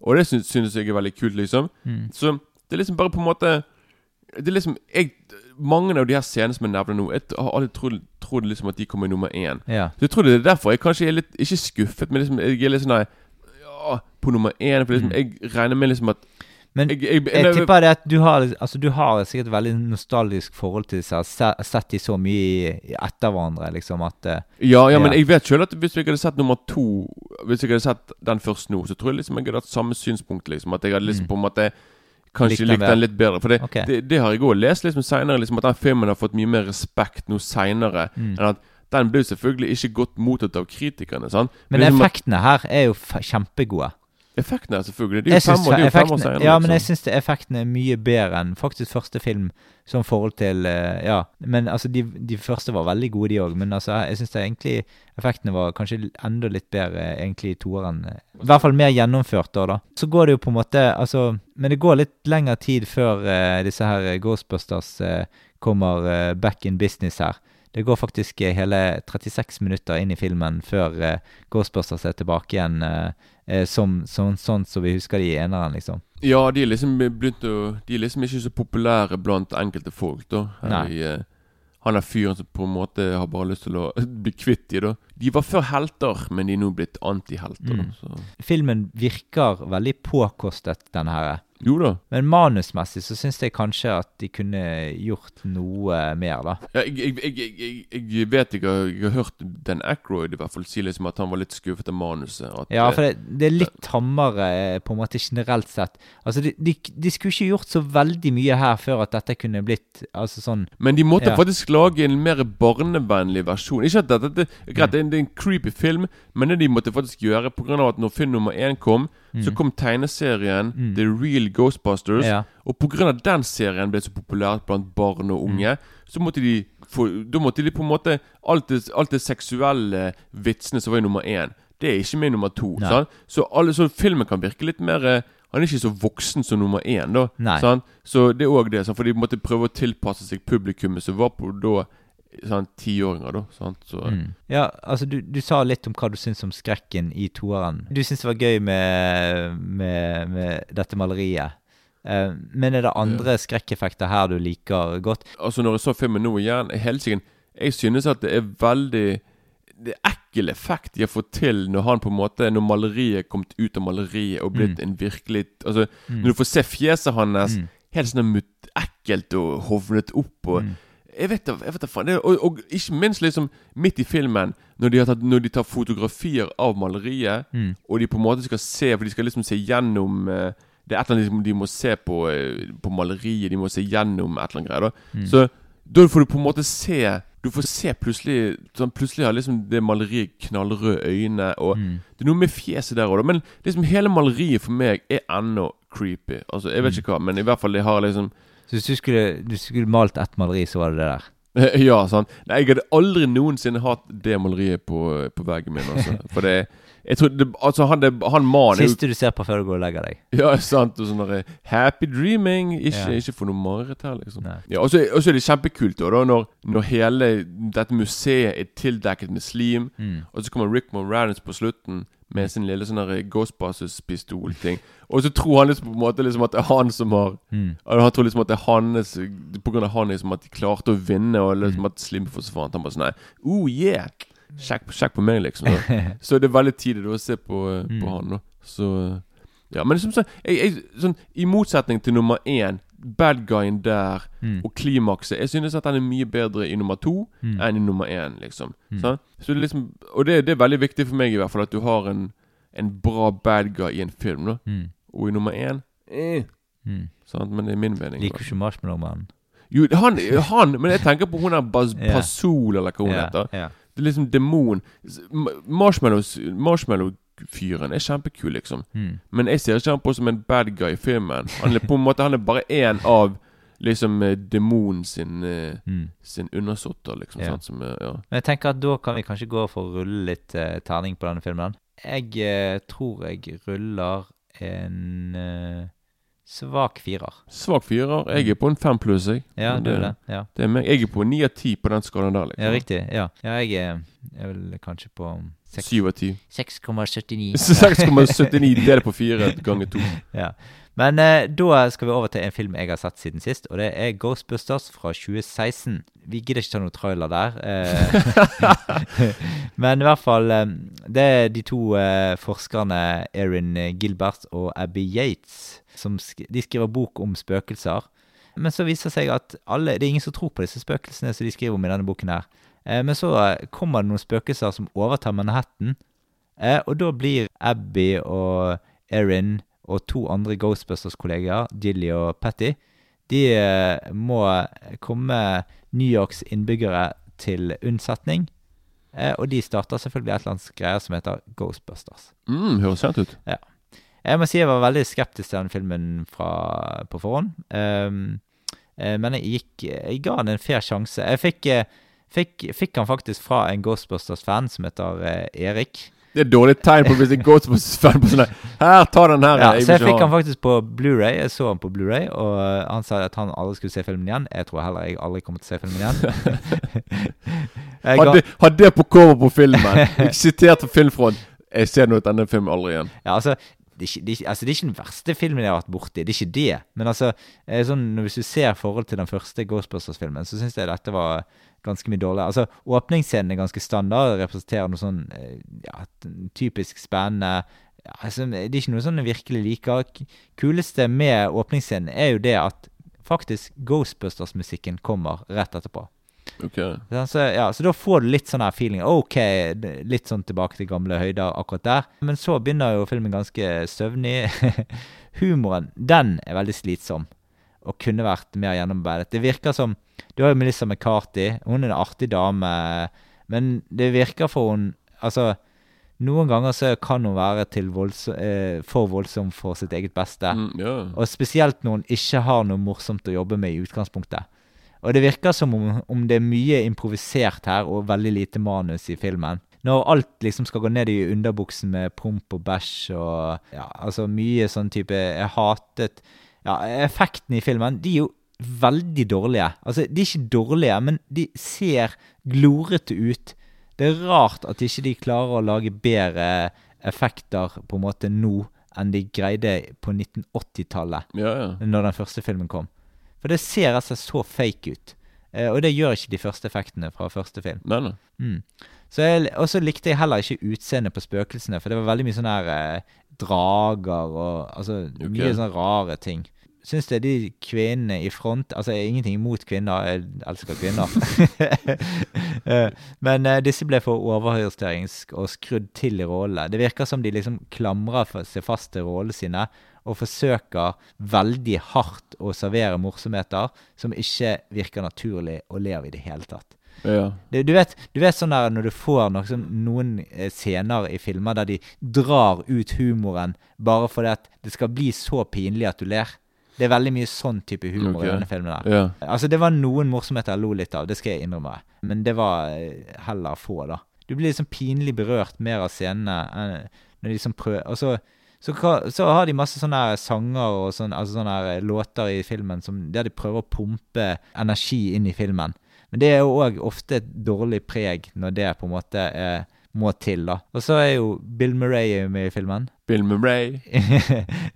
Speaker 2: Og det syns, synes jeg er veldig kult, liksom.
Speaker 1: Mm.
Speaker 2: Så det er liksom bare på en måte Det er liksom jeg, Mange av de her scenene som jeg nevner nå, jeg har aldri trodd, trodd liksom at de kommer i nummer én.
Speaker 1: Ja.
Speaker 2: Så jeg tror det er derfor jeg kanskje er litt Ikke skuffet, men liksom, jeg er litt sånn nei, ja, På nummer én. For liksom, jeg regner med liksom at
Speaker 1: Men
Speaker 2: jeg, jeg,
Speaker 1: jeg tipper det at du har, altså, du har sikkert et veldig nostalgisk forhold til disse. Se, sett de så mye etter hverandre, liksom, at ja,
Speaker 2: Ja, ja, men jeg vet selv at hvis jeg hadde sett nummer to Hvis jeg hadde sett den først nå, så tror jeg liksom jeg hadde hatt samme synspunkt. liksom At jeg hadde liksom på en måte Kanskje
Speaker 1: likte den
Speaker 2: litt bedre. For det,
Speaker 1: okay.
Speaker 2: det, det har jeg òg lest liksom seinere, liksom, at den filmen har fått mye mer respekt nå seinere.
Speaker 1: Mm.
Speaker 2: Enn at den ble selvfølgelig ikke godt mottatt av kritikerne. Sant?
Speaker 1: Men
Speaker 2: liksom
Speaker 1: effektene her er jo kjempegode.
Speaker 2: Effektene, selvfølgelig. Det er
Speaker 1: selvfølgelig,
Speaker 2: jo fem
Speaker 1: synes
Speaker 2: det er jo fem år
Speaker 1: siden.
Speaker 2: senere.
Speaker 1: Ja, men jeg
Speaker 2: liksom.
Speaker 1: syns effektene er mye bedre enn faktisk første film. Som forhold til eh, Ja. Men altså, de, de første var veldig gode, de òg. Men altså, jeg syns egentlig effektene var kanskje enda litt bedre eh, egentlig i toeren. I hvert fall mer gjennomført da, da. Så går det jo på en måte Altså, men det går litt lengre tid før uh, disse her Ghostbusters uh, kommer uh, back in business her. Det går faktisk eh, hele 36 minutter inn i filmen før eh, Ghostbusters er tilbake igjen eh, eh, som, som, sånn som vi husker de i eneren, liksom.
Speaker 2: Ja, de er liksom begynt å De er liksom ikke så populære blant enkelte folk, da. Her
Speaker 1: Nei.
Speaker 2: i, eh, han er fyren som på en måte har bare lyst til å bli kvitt de, da. De var før helter, men de er nå blitt antihelter.
Speaker 1: Mm.
Speaker 2: Så.
Speaker 1: Filmen virker veldig påkostet, denne her.
Speaker 2: Jo da.
Speaker 1: Men manusmessig så syns jeg kanskje at de kunne gjort noe mer, da.
Speaker 2: Ja, jeg, jeg, jeg, jeg, vet ikke, jeg har hørt Dan Ackroyd i hvert fall si liksom at han var litt skuffet av manuset.
Speaker 1: Ja,
Speaker 2: eh,
Speaker 1: for det, det er litt tammere eh, på en måte generelt sett. Altså, de, de, de skulle ikke gjort så veldig mye her før at dette kunne blitt altså sånn
Speaker 2: Men de måtte
Speaker 1: Ja.
Speaker 2: faktisk lage en mer barnevennlig versjon. Ikke at dette, det, greit, det, er en, det er en creepy film, men det de måtte faktisk gjøre pga. at når film nummer én kom, så kom tegneserien
Speaker 1: Mm.
Speaker 2: The Real Ghostbusters.
Speaker 1: Ja.
Speaker 2: Og pga. den serien ble så populært blant barn og unge,
Speaker 1: Mm.
Speaker 2: så måtte de få, Da måtte de på en måte Alt det, alt det seksuelle vitsene som var i nummer én, det er ikke med i nummer to. Sant? Så, alle, så filmen kan virke litt mer eh, Han er ikke så voksen som nummer én, da. Sant? Så det er òg det. For de måtte prøve å tilpasse seg publikummet som var på da sant, tiåringer, da. Sant? Så,
Speaker 1: Mm. Ja, altså du, du sa litt om hva du syns om skrekken i toeren. Du syns det var gøy med, med, med dette maleriet. Eh, men er det andre skrekkeffekter her du liker godt?
Speaker 2: Altså Når jeg så filmen nå igjen helt jeg synes at det er veldig Det er ekkel effekt de har fått til når han på en måte Når maleriet er kommet ut av maleriet og blitt en virkelig Altså Når du får se fjeset hans helt sånn ekkelt og hovnet opp og jeg vet da jeg vet da faen. Det, og, og ikke minst liksom midt i filmen, når de, har tatt, når de tar fotografier av maleriet, og de på en måte skal se For de skal liksom se gjennom eh, Det er et eller annet de må se på, eh, på maleriet. De må se gjennom et eller annet greier. Da. Så da får du på en måte se Du får se plutselig sånn, Plutselig har liksom det maleriet knallrøde øyne, og det er noe med fjeset der òg, Men liksom hele maleriet for meg er ennå creepy. Altså, jeg vet ikke hva, men i hvert fall det har liksom
Speaker 1: Så hvis du skulle, du skulle malt ett maleri, så var det det der?
Speaker 2: Ja, sant. Nei, jeg hadde aldri noensinne hatt det maleriet på, på veggen min. Altså. For det Jeg tror det, Altså, han, det, han mannen
Speaker 1: Siste du ser på før du går og legger deg.
Speaker 2: Ja, sant. Og sånn derre Happy dreaming. Ikke,
Speaker 1: Ja.
Speaker 2: ikke få noe mareritt her, liksom. Ja, Og så er det kjempekult da, når, når hele dette museet er tildekket med slim,
Speaker 1: Mm.
Speaker 2: og så kommer Rick Moranis på slutten med sin lille sånn Ghostbusters-pistol-ting. Og så tror han liksom på en måte liksom at det er han som har
Speaker 1: Mm.
Speaker 2: Han tror liksom at det er hans På grunn av han liksom at de klarte å vinne, og liksom
Speaker 1: Mm.
Speaker 2: at Slim forsvant. Han bare sånn Nei, oh yeah! Sjekk, sjekk på meg, liksom. Da. Så det er veldig tidlig da å se på,
Speaker 1: Mm.
Speaker 2: på han, da. Så Ja, men som sagt, jeg, jeg, sånn, i motsetning til nummer én, bad guyen der,
Speaker 1: Mm.
Speaker 2: og klimakset Jeg synes at han er mye bedre i nummer to enn i nummer én, liksom. Sant? Så det er liksom Og det, det er veldig viktig for meg, i hvert fall, at du har en, en bra bad guy i en film, da.
Speaker 1: Mm.
Speaker 2: Og i nummer én eh,
Speaker 1: Mm.
Speaker 2: sant? Men det er min mening.
Speaker 1: Liker ikke Marshmallow-mannen?
Speaker 2: Jo, han, han Men jeg tenker på hun der Baz, yeah. Eller hva hun
Speaker 1: Ja,
Speaker 2: heter.
Speaker 1: ja.
Speaker 2: Det er liksom demon. Marshmallow-fyren Marshmallow-fyren er kjempekul, liksom.
Speaker 1: Mm.
Speaker 2: Men jeg ser ikke han på som en bad guy i filmen. Han er på en måte Han er bare én av liksom eh, demonen sin eh,
Speaker 1: Mm.
Speaker 2: Sin undersåtter, liksom.
Speaker 1: Ja.
Speaker 2: Sant? Som, er- ja.
Speaker 1: Men jeg tenker at da kan vi kanskje gå for å rulle litt uh, terning på denne filmen. Jeg uh, tror jeg ruller en eh, svak firer.
Speaker 2: Svak firer. Jeg er på en fem pluss, jeg.
Speaker 1: Ja, du er det. Ja.
Speaker 2: det er meg. Jeg er på ni av ti på den skalaen der, liksom.
Speaker 1: ja, riktig. Ja, ja jeg er, jeg er vel kanskje på
Speaker 2: Syv av ti.
Speaker 1: 6,79.
Speaker 2: 6,79 delt på fire ganger to.
Speaker 1: Ja. Men eh, da skal vi over til en film jeg har sett siden sist, og det er Ghostbusters fra 2016. Vi gidder ikke ta noen trailer der. Eh, men i hvert fall eh, Det er de to eh, forskerne Erin Gilbert og Abby Yates. Som sk de skriver bok om spøkelser. Men så viser det seg at alle, det er ingen som tror på disse spøkelsene som de skriver om i denne boken. her. Eh, men så eh, kommer det noen spøkelser som overtar Manhattan. Og da blir Abby og Erin og to andre Ghostbusters-kollegaer, Jilly og Patty, de eh, må komme New Yorks innbyggere til unnsetning. Eh, og de starter selvfølgelig et eller annet greier som heter Ghostbusters.
Speaker 2: Mm, høres sent ut. Ja.
Speaker 1: Jeg må si jeg var veldig skeptisk til den filmen fra, på forhånd. Eh, men jeg gikk Jeg ga den en fair sjanse. Jeg fikk, fikk, fikk han faktisk fra en Ghostbusters-fan som heter Erik.
Speaker 2: Det er dårlig tegn på hvis en Ghostbusters-fan på sånn her ta den her.
Speaker 1: Ja,
Speaker 2: jeg
Speaker 1: så jeg fikk han faktisk på Blu-ray Jeg så han på Blu-ray, Og uh, han sa at han aldri skulle se filmen igjen Jeg tror heller jeg aldri kommer til å se filmen igjen
Speaker 2: Hadde, hadde det på cover på filmen. Sitert fra filmfront. Jeg ser nå denne filmen aldri igjen.
Speaker 1: ja, altså, det, er ikke, det, altså, det er ikke den verste filmen jeg har vært borti Det er ikke det Men altså eh, sånn, Hvis du ser forhold til den første Ghostbusters-filmen Så synes jeg dette var ganske mye dårlig Altså, åpningsscenen er ganske standard Representerer noe sånn eh, Ja, typisk spennende ja, altså, Det er ikke noe sånn jeg virkelig liker Kuleste med åpningsscenen er jo det at Faktisk Ghostbusters-musikken kommer rett etterpå
Speaker 2: Ok
Speaker 1: så, ja, så da får du litt sånn her feeling. Ok, litt sånn tilbake til gamle høyder akkurat der. Men så begynner jo filmen ganske søvnig. Humoren, den er veldig slitsom. Og kunne vært mer gjennomarbeidet. Det virker som Du har jo Melissa McCarthy. Hun er en artig dame. Men det virker for hun Altså, noen ganger så kan hun være voldsom, eh, for voldsom for sitt eget beste.
Speaker 2: Mm, yeah.
Speaker 1: Og spesielt når hun ikke har noe morsomt å jobbe med i utgangspunktet. Og det virker som om, om det er mye improvisert her, og veldig lite manus i filmen. Når alt liksom skal gå ned i underbuksen med promp og bæsj og ja, altså mye sånn type Jeg hatet Ja, effektene i filmen, de er jo veldig dårlige. Altså, de er ikke dårlige, men de ser glorete ut. Det er rart at ikke de klarer å lage bedre effekter på en måte nå enn de greide på 1980-tallet,
Speaker 2: Ja, ja.
Speaker 1: når den første filmen kom. For det ser altså så fake ut. Eh, og det gjør ikke de første effektene fra første film.
Speaker 2: Nei, nei.
Speaker 1: Mm. Så jeg, og så likte jeg heller ikke utseendet på spøkelsene, for det var veldig mye sånne her eh, drager og altså
Speaker 2: okay.
Speaker 1: mye sånne rare ting. Syns det er de kvinnene i front Altså, ingenting imot kvinner, jeg elsker kvinner. Eh, Men eh, disse ble for overhøringsterisk og skrudd til i rollene. Det virker som de liksom klamrer seg fast til rollene sine og forsøker veldig hardt å servere morsomheter som ikke virker naturlig å le av i det hele tatt.
Speaker 2: Ja.
Speaker 1: Du, du, vet, du vet sånn der når du får noe, sånn, noen eh, scener i filmer der de drar ut humoren bare fordi at det skal bli så pinlig at du ler. Det er veldig mye sånn type humor i denne filmen. der.
Speaker 2: Ja.
Speaker 1: Altså Det var noen morsomheter jeg lo litt av, det skal jeg innrømme. Men det var eh, heller få, da. Du blir liksom pinlig berørt mer av scenene enn når de liksom prøver Og så, så, ka- så har de masse sånne sanger og sånne, altså sånne låter i filmen som, der de prøver å pumpe energi inn i filmen. Men det er jo òg ofte et dårlig preg når det på en måte eh, må til, da. Og så er jo Bill Murray med i filmen.
Speaker 2: Bill Murray.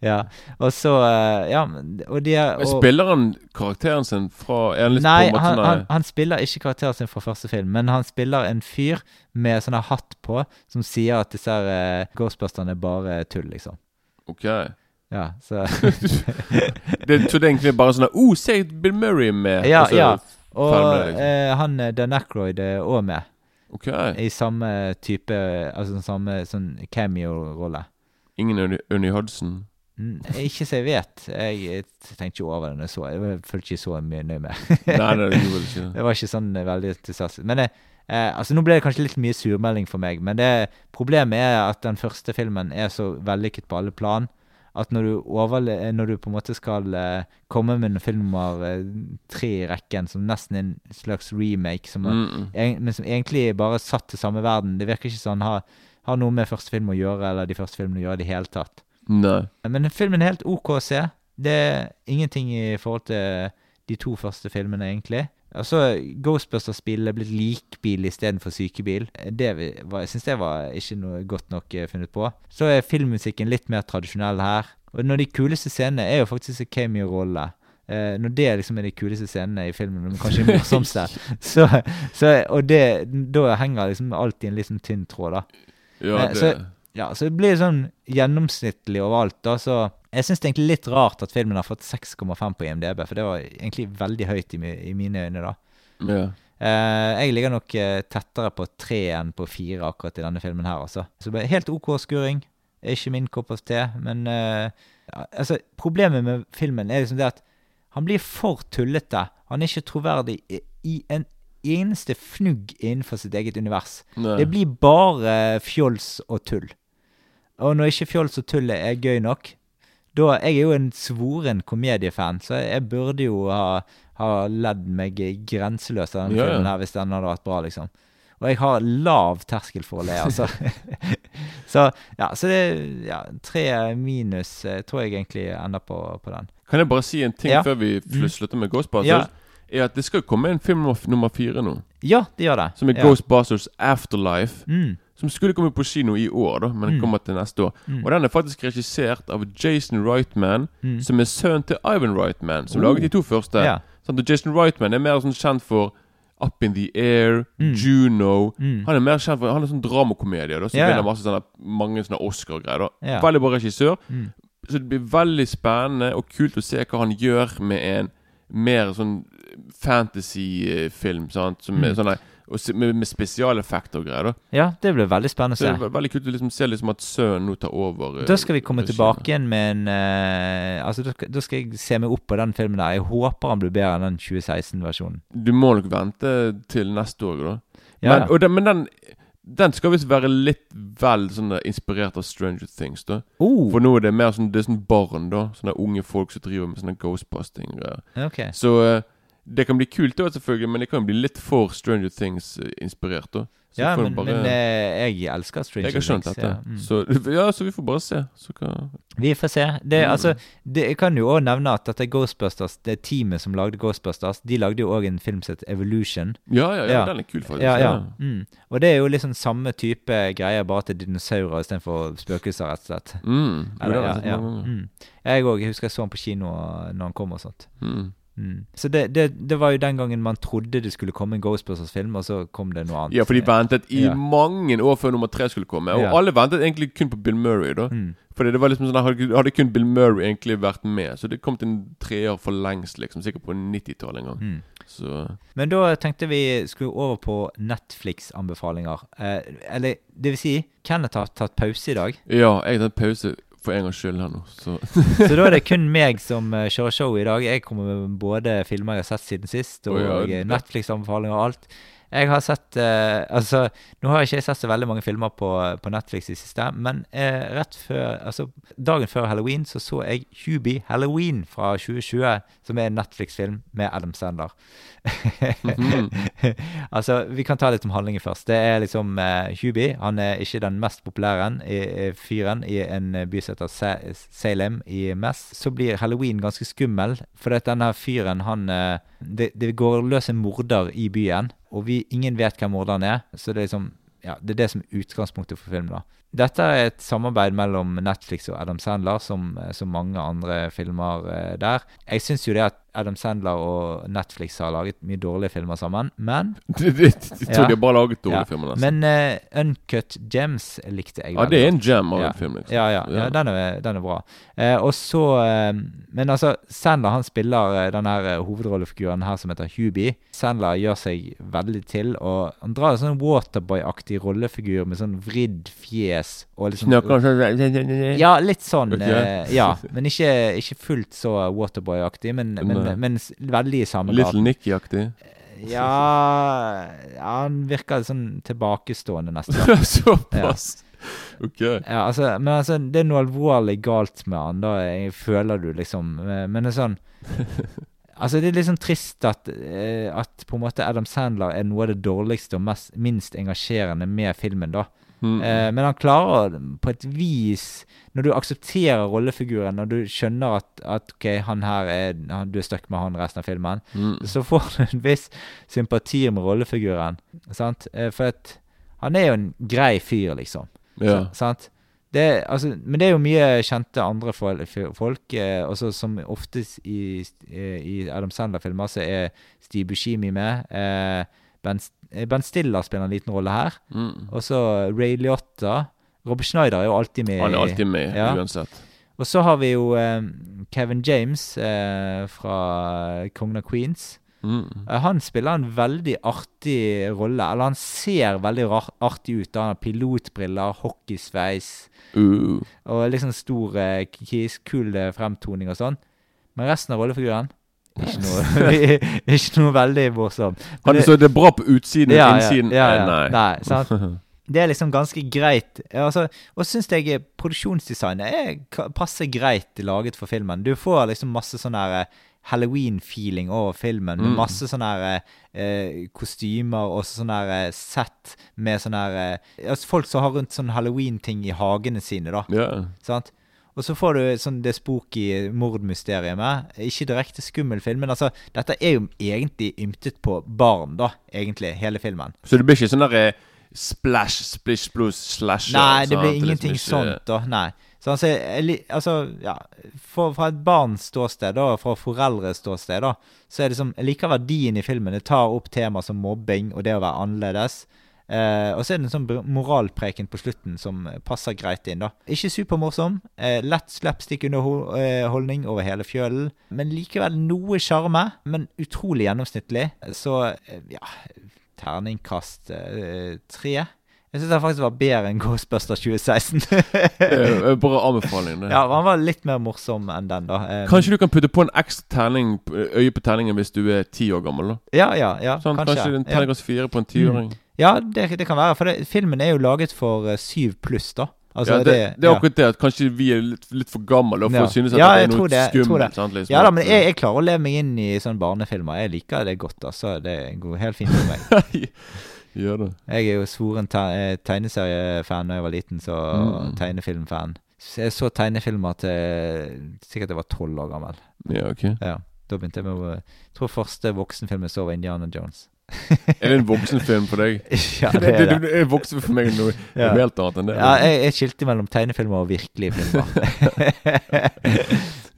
Speaker 1: ja. Og så eh, Ja, og de er og,
Speaker 2: Spiller han karakteren sin fra er han litt
Speaker 1: Nei,
Speaker 2: på
Speaker 1: han, han, han spiller ikke karakteren sin fra første film, men han spiller en fyr med sånn hatt på, som sier at disse uh, Ghostbusterne er bare tull, liksom.
Speaker 2: Ok.
Speaker 1: Ja, så
Speaker 2: Det, så det er egentlig bare sånn Oh, se Bill Murray med!
Speaker 1: Ja,
Speaker 2: og så
Speaker 1: ja. Og
Speaker 2: med liksom.
Speaker 1: eh, han Dan Ackroyd er òg med,
Speaker 2: Ok.
Speaker 1: i samme type Altså samme sånn cameo-rolle.
Speaker 2: Ingen Unni- Hudson.
Speaker 1: Mm, Ikke så jeg vet. Jeg, jeg tenkte ikke over det når jeg så. Jeg følte ikke så mye nøye med.
Speaker 2: Nei, nei, det ikke det.
Speaker 1: Var ikke sånn veldig entusiastisk. Men eh, eh, altså nå ble det kanskje litt mye surmelding for meg, men det, problemet er at den første filmen er så vellykket på alle plan. At når du, overle eh, når du på en måte skal uh, komme med en film nummer uh, tre i rekken, som nesten er en slags remake, som,
Speaker 2: Mm -mm.
Speaker 1: en, men som egentlig er bare satt til samme verden Det virker ikke sånn har, har noe med første film å gjøre, eller de første filmene å gjøre i det hele tatt.
Speaker 2: Nei.
Speaker 1: Men filmen er helt OK å se. Det er ingenting i forhold til de to første filmene, egentlig. Altså, Ghostbusters-spillet er blitt likbil istedenfor sykebil. Det var, jeg syns det var ikke noe godt nok eh, funnet på. Så er filmmusikken litt mer tradisjonell her. Og når de kuleste scenene er jo faktisk en cameo-rolle. Eh, når det liksom er de kuleste scenene i filmen, men kanskje de morsomste, så, så Og det, da henger liksom alt i en litt sånn tynn tråd, da.
Speaker 2: Ja,
Speaker 1: Eh,
Speaker 2: det
Speaker 1: så- Ja, så det blir sånn gjennomsnittlig overalt. da, så Jeg syns egentlig litt rart at filmen har fått 6,5 på IMDb, for det var egentlig veldig høyt i, i mine øyne, da.
Speaker 2: ja.
Speaker 1: Uh, jeg ligger nok eh, tettere på tre enn på fire akkurat i denne filmen her, altså. Så helt OK skuring. Er ikke min kopp av te, men uh, altså, Problemet med filmen er liksom det at han blir for tullete. Han er ikke troverdig i, i en eneste fnugg innenfor sitt eget univers.
Speaker 2: Nei.
Speaker 1: Det blir bare fjols og tull. Og når ikke fjols og tull er gøy nok da, Jeg er jo en svoren komediefan, så jeg burde jo ha, ha ledd meg grenseløst av denne
Speaker 2: Ja, ja.
Speaker 1: filmen her hvis den hadde vært bra, liksom. Og jeg har lav terskel for å le, altså. så ja, så det ja, tre minus eh, tror jeg egentlig ender på, på den.
Speaker 2: Kan jeg bare si en ting
Speaker 1: Ja.
Speaker 2: før vi slutter med Ghostbusters? Er at Det skal komme en film nummer, fire nå,
Speaker 1: Ja, det gjør det.
Speaker 2: som er. Ghostbusters Afterlife.
Speaker 1: Mm.
Speaker 2: Som skulle komme på kino i år, da men
Speaker 1: Mm.
Speaker 2: kommer til neste år.
Speaker 1: Mm.
Speaker 2: Og den er faktisk regissert av Jason Reitman,
Speaker 1: Mm.
Speaker 2: som er sønnen til Ivan Reitman, som
Speaker 1: Oh.
Speaker 2: laget de to første.
Speaker 1: Yeah.
Speaker 2: Sånn, og Jason Reitman er mer sånn kjent for Up in the Air,
Speaker 1: Mm.
Speaker 2: Juno
Speaker 1: Mm.
Speaker 2: Han er mer kjent for Han er sånn dramakomedie, da, som
Speaker 1: ja.
Speaker 2: vinner masse sånne, mange sånne Oscar-greier.
Speaker 1: Ja.
Speaker 2: Veldig bra regissør.
Speaker 1: Mm.
Speaker 2: Så det blir veldig spennende og kult å se hva han gjør med en mer sånn fantasy-film. sant? Som er
Speaker 1: Mm.
Speaker 2: sånn og se- med, med spesialeffekter og greier. da
Speaker 1: ja, det blir veldig spennende å
Speaker 2: se. det er veldig kult å liksom se liksom at sønnen nå tar over. eh,
Speaker 1: Da skal vi komme tilbake igjen med en uh, Altså, da skal, da skal jeg se meg opp på den filmen der. Jeg håper han blir bedre enn den 2016-versjonen.
Speaker 2: Du må nok vente til neste år, da.
Speaker 1: Ja,
Speaker 2: men,
Speaker 1: ja.
Speaker 2: og den, men den den skal visst være litt vel sånn inspirert av Stranger Things. da
Speaker 1: Oh,
Speaker 2: For nå er det mer sånn Det er sånn barn, da. Sånne unge folk som driver med sånne ghostbusting-greier.
Speaker 1: ok.
Speaker 2: Så eh, Det kan bli kult, da, selvfølgelig, men det kan bli litt for Stranger Things-inspirert. da Så
Speaker 1: Ja, men,
Speaker 2: bare-
Speaker 1: men eh, jeg elsker Stranger Things.
Speaker 2: Jeg har skjønt dette.
Speaker 1: Ja. Mm.
Speaker 2: Så, ja, så vi får bare se. Så hva
Speaker 1: Vi får se. Det,
Speaker 2: Mm.
Speaker 1: altså, det, jeg kan jo òg nevne at dette Ghostbusters, det teamet som lagde Ghostbusters, de lagde jo òg en film som het Evolution.
Speaker 2: Ja, ja, ja, den er kul, faktisk.
Speaker 1: Ja, ja. Mm. Og det er jo liksom samme type greier, bare til dinosaurer istedenfor spøkelser, rett og slett.
Speaker 2: Mm.
Speaker 1: Eller,
Speaker 2: den jeg.
Speaker 1: Mm. Jeg òg. Jeg husker jeg så den på kino når han kom og sånt.
Speaker 2: Mm.
Speaker 1: Mm. Så det, det, det var jo den gangen man trodde det skulle komme en Ghostbusters-film, og så kom det noe annet.
Speaker 2: Ja, for de ventet i
Speaker 1: Ja.
Speaker 2: mange år før nummer tre skulle komme. Og
Speaker 1: Ja.
Speaker 2: alle ventet egentlig kun på Bill Murray. da
Speaker 1: Mm.
Speaker 2: Fordi det var liksom sånn Hadde, kun Bill Murray egentlig vært med, så det kom til en treer for lengst, liksom. Sikkert på 90-tallet en gang.
Speaker 1: Mm.
Speaker 2: Så
Speaker 1: Men da tenkte vi skulle over på Netflix-anbefalinger. Eh, eller det vil si, Kenneth har tatt pause i dag.
Speaker 2: ja, jeg har tatt pause for en gangs skyld her nå, så
Speaker 1: Så da er det kun meg som eh, kjører show i dag. Jeg kommer med både filmer jeg har sett siden sist, og
Speaker 2: oh, ja,
Speaker 1: eh, Netflix-anbefalinger og alt. Jeg har sett eh, Altså, nå har jeg ikke sett så veldig mange filmer på, på Netflix i siste, men eh, rett før Altså, dagen før halloween så så jeg Hubie Halloween fra 2020, som er en Netflix-film med Adam Sandler. altså, vi kan ta litt om handlingen først. Det er liksom eh, Hubie. Han er ikke den mest populære i, i fyren i en by som heter Salem i Mess. Så blir halloween ganske skummel, for denne fyren, han eh, det, det går løs en morder i byen, og vi, ingen vet hvem morderen er. Så det er liksom ja, det er det som er utgangspunktet for filmen. da. Dette er et samarbeid mellom Netflix og Adam Sandler, som, eh, som mange andre filmer eh, der. Jeg syns jo det at Adam Sandler og Netflix har laget mye dårlige filmer sammen, men
Speaker 2: De, tror
Speaker 1: Ja.
Speaker 2: de har bare laget dårlige
Speaker 1: Ja,
Speaker 2: filmer. nesten.
Speaker 1: Men uh, Uncut Gems likte jeg
Speaker 2: ja, det er en gem av
Speaker 1: Ja.
Speaker 2: en film, liksom.
Speaker 1: Ja, ja, ja, den, er, den er bra. Uh, og så uh, Men altså, Sandler han spiller uh, den her hovedrollefiguren her som heter Hubie. Sandler gjør seg veldig til, og han drar en sånn Waterboy-aktig rollefigur med sånn vridd fjes og liksom
Speaker 2: Snakker sånn
Speaker 1: Ja, litt sånn.
Speaker 2: Okay.
Speaker 1: eh, ja, men ikke, ikke fullt så Waterboy-aktig, men, men, men veldig i samme grad. Little.
Speaker 2: Nicky-aktig.
Speaker 1: Ja, ja, han virker sånn tilbakestående, nesten.
Speaker 2: Såpass. Ok.
Speaker 1: Ja, altså, men altså, det er noe alvorlig galt med han, da jeg føler du liksom eh, Men det er sånn Altså, det er litt sånn trist at, eh, at på en måte Adam Sandler er noe av det dårligste og mest, minst engasjerende med filmen, da.
Speaker 2: Mm.
Speaker 1: Eh, men han klarer på et vis Når du aksepterer rollefiguren, når du skjønner at, at ok, han her er han, Du er stuck med han resten av filmen,
Speaker 2: Mm.
Speaker 1: så får du en viss sympati med rollefiguren. Sant? Eh, for at han er jo en grei fyr, liksom.
Speaker 2: Ja.
Speaker 1: Sant? Det, altså, men det er jo mye kjente andre folk, eh, også som oftest i, i Adam Sandler-filmer, så er Steve Buscemi med. Eh, ben, eh, ben Stiller spiller en liten rolle her.
Speaker 2: Mm.
Speaker 1: Og så Ray Liotta. Robert Schneider er jo alltid med.
Speaker 2: Han er alltid med,
Speaker 1: Ja.
Speaker 2: uansett.
Speaker 1: Og så har vi jo eh, Kevin James eh, fra Kongen av Queens.
Speaker 2: Mm.
Speaker 1: Eh, Han spiller en veldig artig rolle. Eller han ser veldig artig ut. Han har pilotbriller, hockeysveis
Speaker 2: Uh.
Speaker 1: og liksom stor eh, kul fremtoning og sånn. Men resten av rollefiguren ikke noe, ikke noe veldig morsomt. Men du
Speaker 2: så det er bra på utsiden,
Speaker 1: Ja, ja,
Speaker 2: innsiden
Speaker 1: ja,
Speaker 2: ja,
Speaker 1: ja.
Speaker 2: Nei.
Speaker 1: Nei, sant? Det er liksom ganske greit. Altså, og syns jeg eh, produksjonsdesignet er passer passe greit laget for filmen. Du får liksom masse sånn her eh, Halloween-feeling over filmen, med
Speaker 2: Mm.
Speaker 1: masse sånne her, eh, kostymer og sånne her eh, sett med sånne her eh, altså Folk som har rundt sånn Halloween-ting i hagene sine, da.
Speaker 2: Ja.
Speaker 1: Sant? Og så får du sånn det spooky mordmysteriet med. Ikke direkte skummel film, men altså Dette er jo egentlig ymtet på barn, da, egentlig, hele filmen.
Speaker 2: Så det blir ikke sånn der eh, splash, splish, blues, slash
Speaker 1: Nei, det
Speaker 2: sant?
Speaker 1: blir
Speaker 2: liksom
Speaker 1: ingenting
Speaker 2: ikke-
Speaker 1: sånt, da. Nei. Så altså, altså ja, for, Fra et barns ståsted, da, fra foreldres ståsted, da, så er det som Jeg liker verdien i filmen. Det tar opp tema som mobbing og det å være annerledes. Eh, og så er det en sånn moralpreken på slutten som passer greit inn, da. Ikke supermorsom. Eh, lett slapstick-underholdning over hele fjølen. Men likevel noe sjarme. Men utrolig gjennomsnittlig. Så eh, ja Terningkast eh, tre. Jeg syns det faktisk var bedre enn Ghostbuster 2016.
Speaker 2: Eh, Bare anbefaling.
Speaker 1: Ja, han var litt mer morsom enn den, da. Eh,
Speaker 2: Kanskje du kan putte på en ekstra terning, øye på terningen hvis du er ti år gammel? da
Speaker 1: Ja, ja, ja,
Speaker 2: sånn,
Speaker 1: kanskje.
Speaker 2: Kanskje en terningkast fire på en tiåring?
Speaker 1: Ja, det, det kan være. For det, filmen er jo laget for eh, syv pluss, da. Altså,
Speaker 2: ja, det, det er akkurat det at kanskje vi er litt, litt for gamle for
Speaker 1: Ja.
Speaker 2: å synes at
Speaker 1: Ja,
Speaker 2: det er noe skummelt. Sant, liksom.
Speaker 1: Ja da, men jeg, jeg klarer å leve meg inn i sånne barnefilmer. Jeg liker det godt, altså. Det går helt fint for meg.
Speaker 2: Gjør det.
Speaker 1: Jeg er jo svoren te eh, tegneseriefan da jeg var liten, så
Speaker 2: Mm.
Speaker 1: tegnefilmfan. Så jeg så tegnefilmer til sikkert jeg var tolv år gammel.
Speaker 2: Ja, ok.
Speaker 1: Ja, Da begynte jeg med å Jeg tror første voksenfilm jeg så, var Indiana Jones.
Speaker 2: Er det en voksenfilm for deg?
Speaker 1: ja,
Speaker 2: det,
Speaker 1: er det.
Speaker 2: det er voksen for meg noe
Speaker 1: Ja.
Speaker 2: helt annet enn det.
Speaker 1: Ja, jeg, jeg skilte mellom tegnefilmer og virkelige filmer.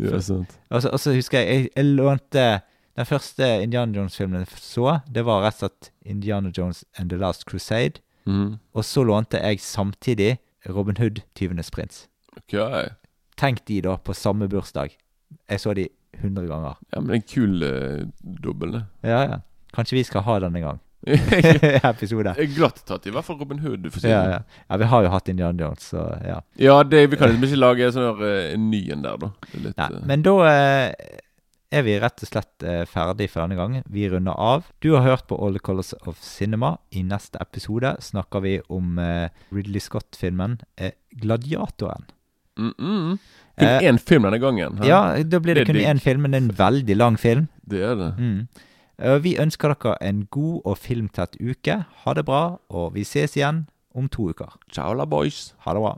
Speaker 2: Ja, sant.
Speaker 1: Og så, og så husker jeg, jeg jeg lånte Den første Indiana Jones-filmen jeg så, det var rett og slett Indiana Jones and The Last Crusade.
Speaker 2: Mm.
Speaker 1: Og så lånte jeg samtidig Robin Hood, Tyvenes prins.
Speaker 2: Ok.
Speaker 1: Tenk de da, på samme bursdag. Jeg så de 100 ganger.
Speaker 2: Ja, men en kul uh, dobbel, det.
Speaker 1: Ja, ja. Kanskje vi skal ha den en gang. Episode.
Speaker 2: glatt tatt, i hvert fall Robin Hood. For
Speaker 1: Ja, ja. ja, vi har jo hatt Indiana Jones, så ja.
Speaker 2: ja det, vi kan liksom ikke lage sånn her, eh, en ny en der, da. Litt,
Speaker 1: Nei,
Speaker 2: eh,
Speaker 1: men da uh, er vi rett og slett uh, ferdig for denne gangen. Vi runder av. Du har hørt på All the Colors of Cinema. I neste episode snakker vi om uh, Ridley Scott-filmen 'Gladiatoren'.
Speaker 2: mm, mm. Kun én film denne gangen. Her.
Speaker 1: Ja, da blir det,
Speaker 2: Det
Speaker 1: kun
Speaker 2: digg.
Speaker 1: én film, men det en veldig lang film.
Speaker 2: Det er det.
Speaker 1: Mm. Eh, Vi ønsker dere en god og filmtett uke. Ha det bra, og vi ses igjen om to uker.
Speaker 2: Ciao la boys.
Speaker 1: Ha det bra.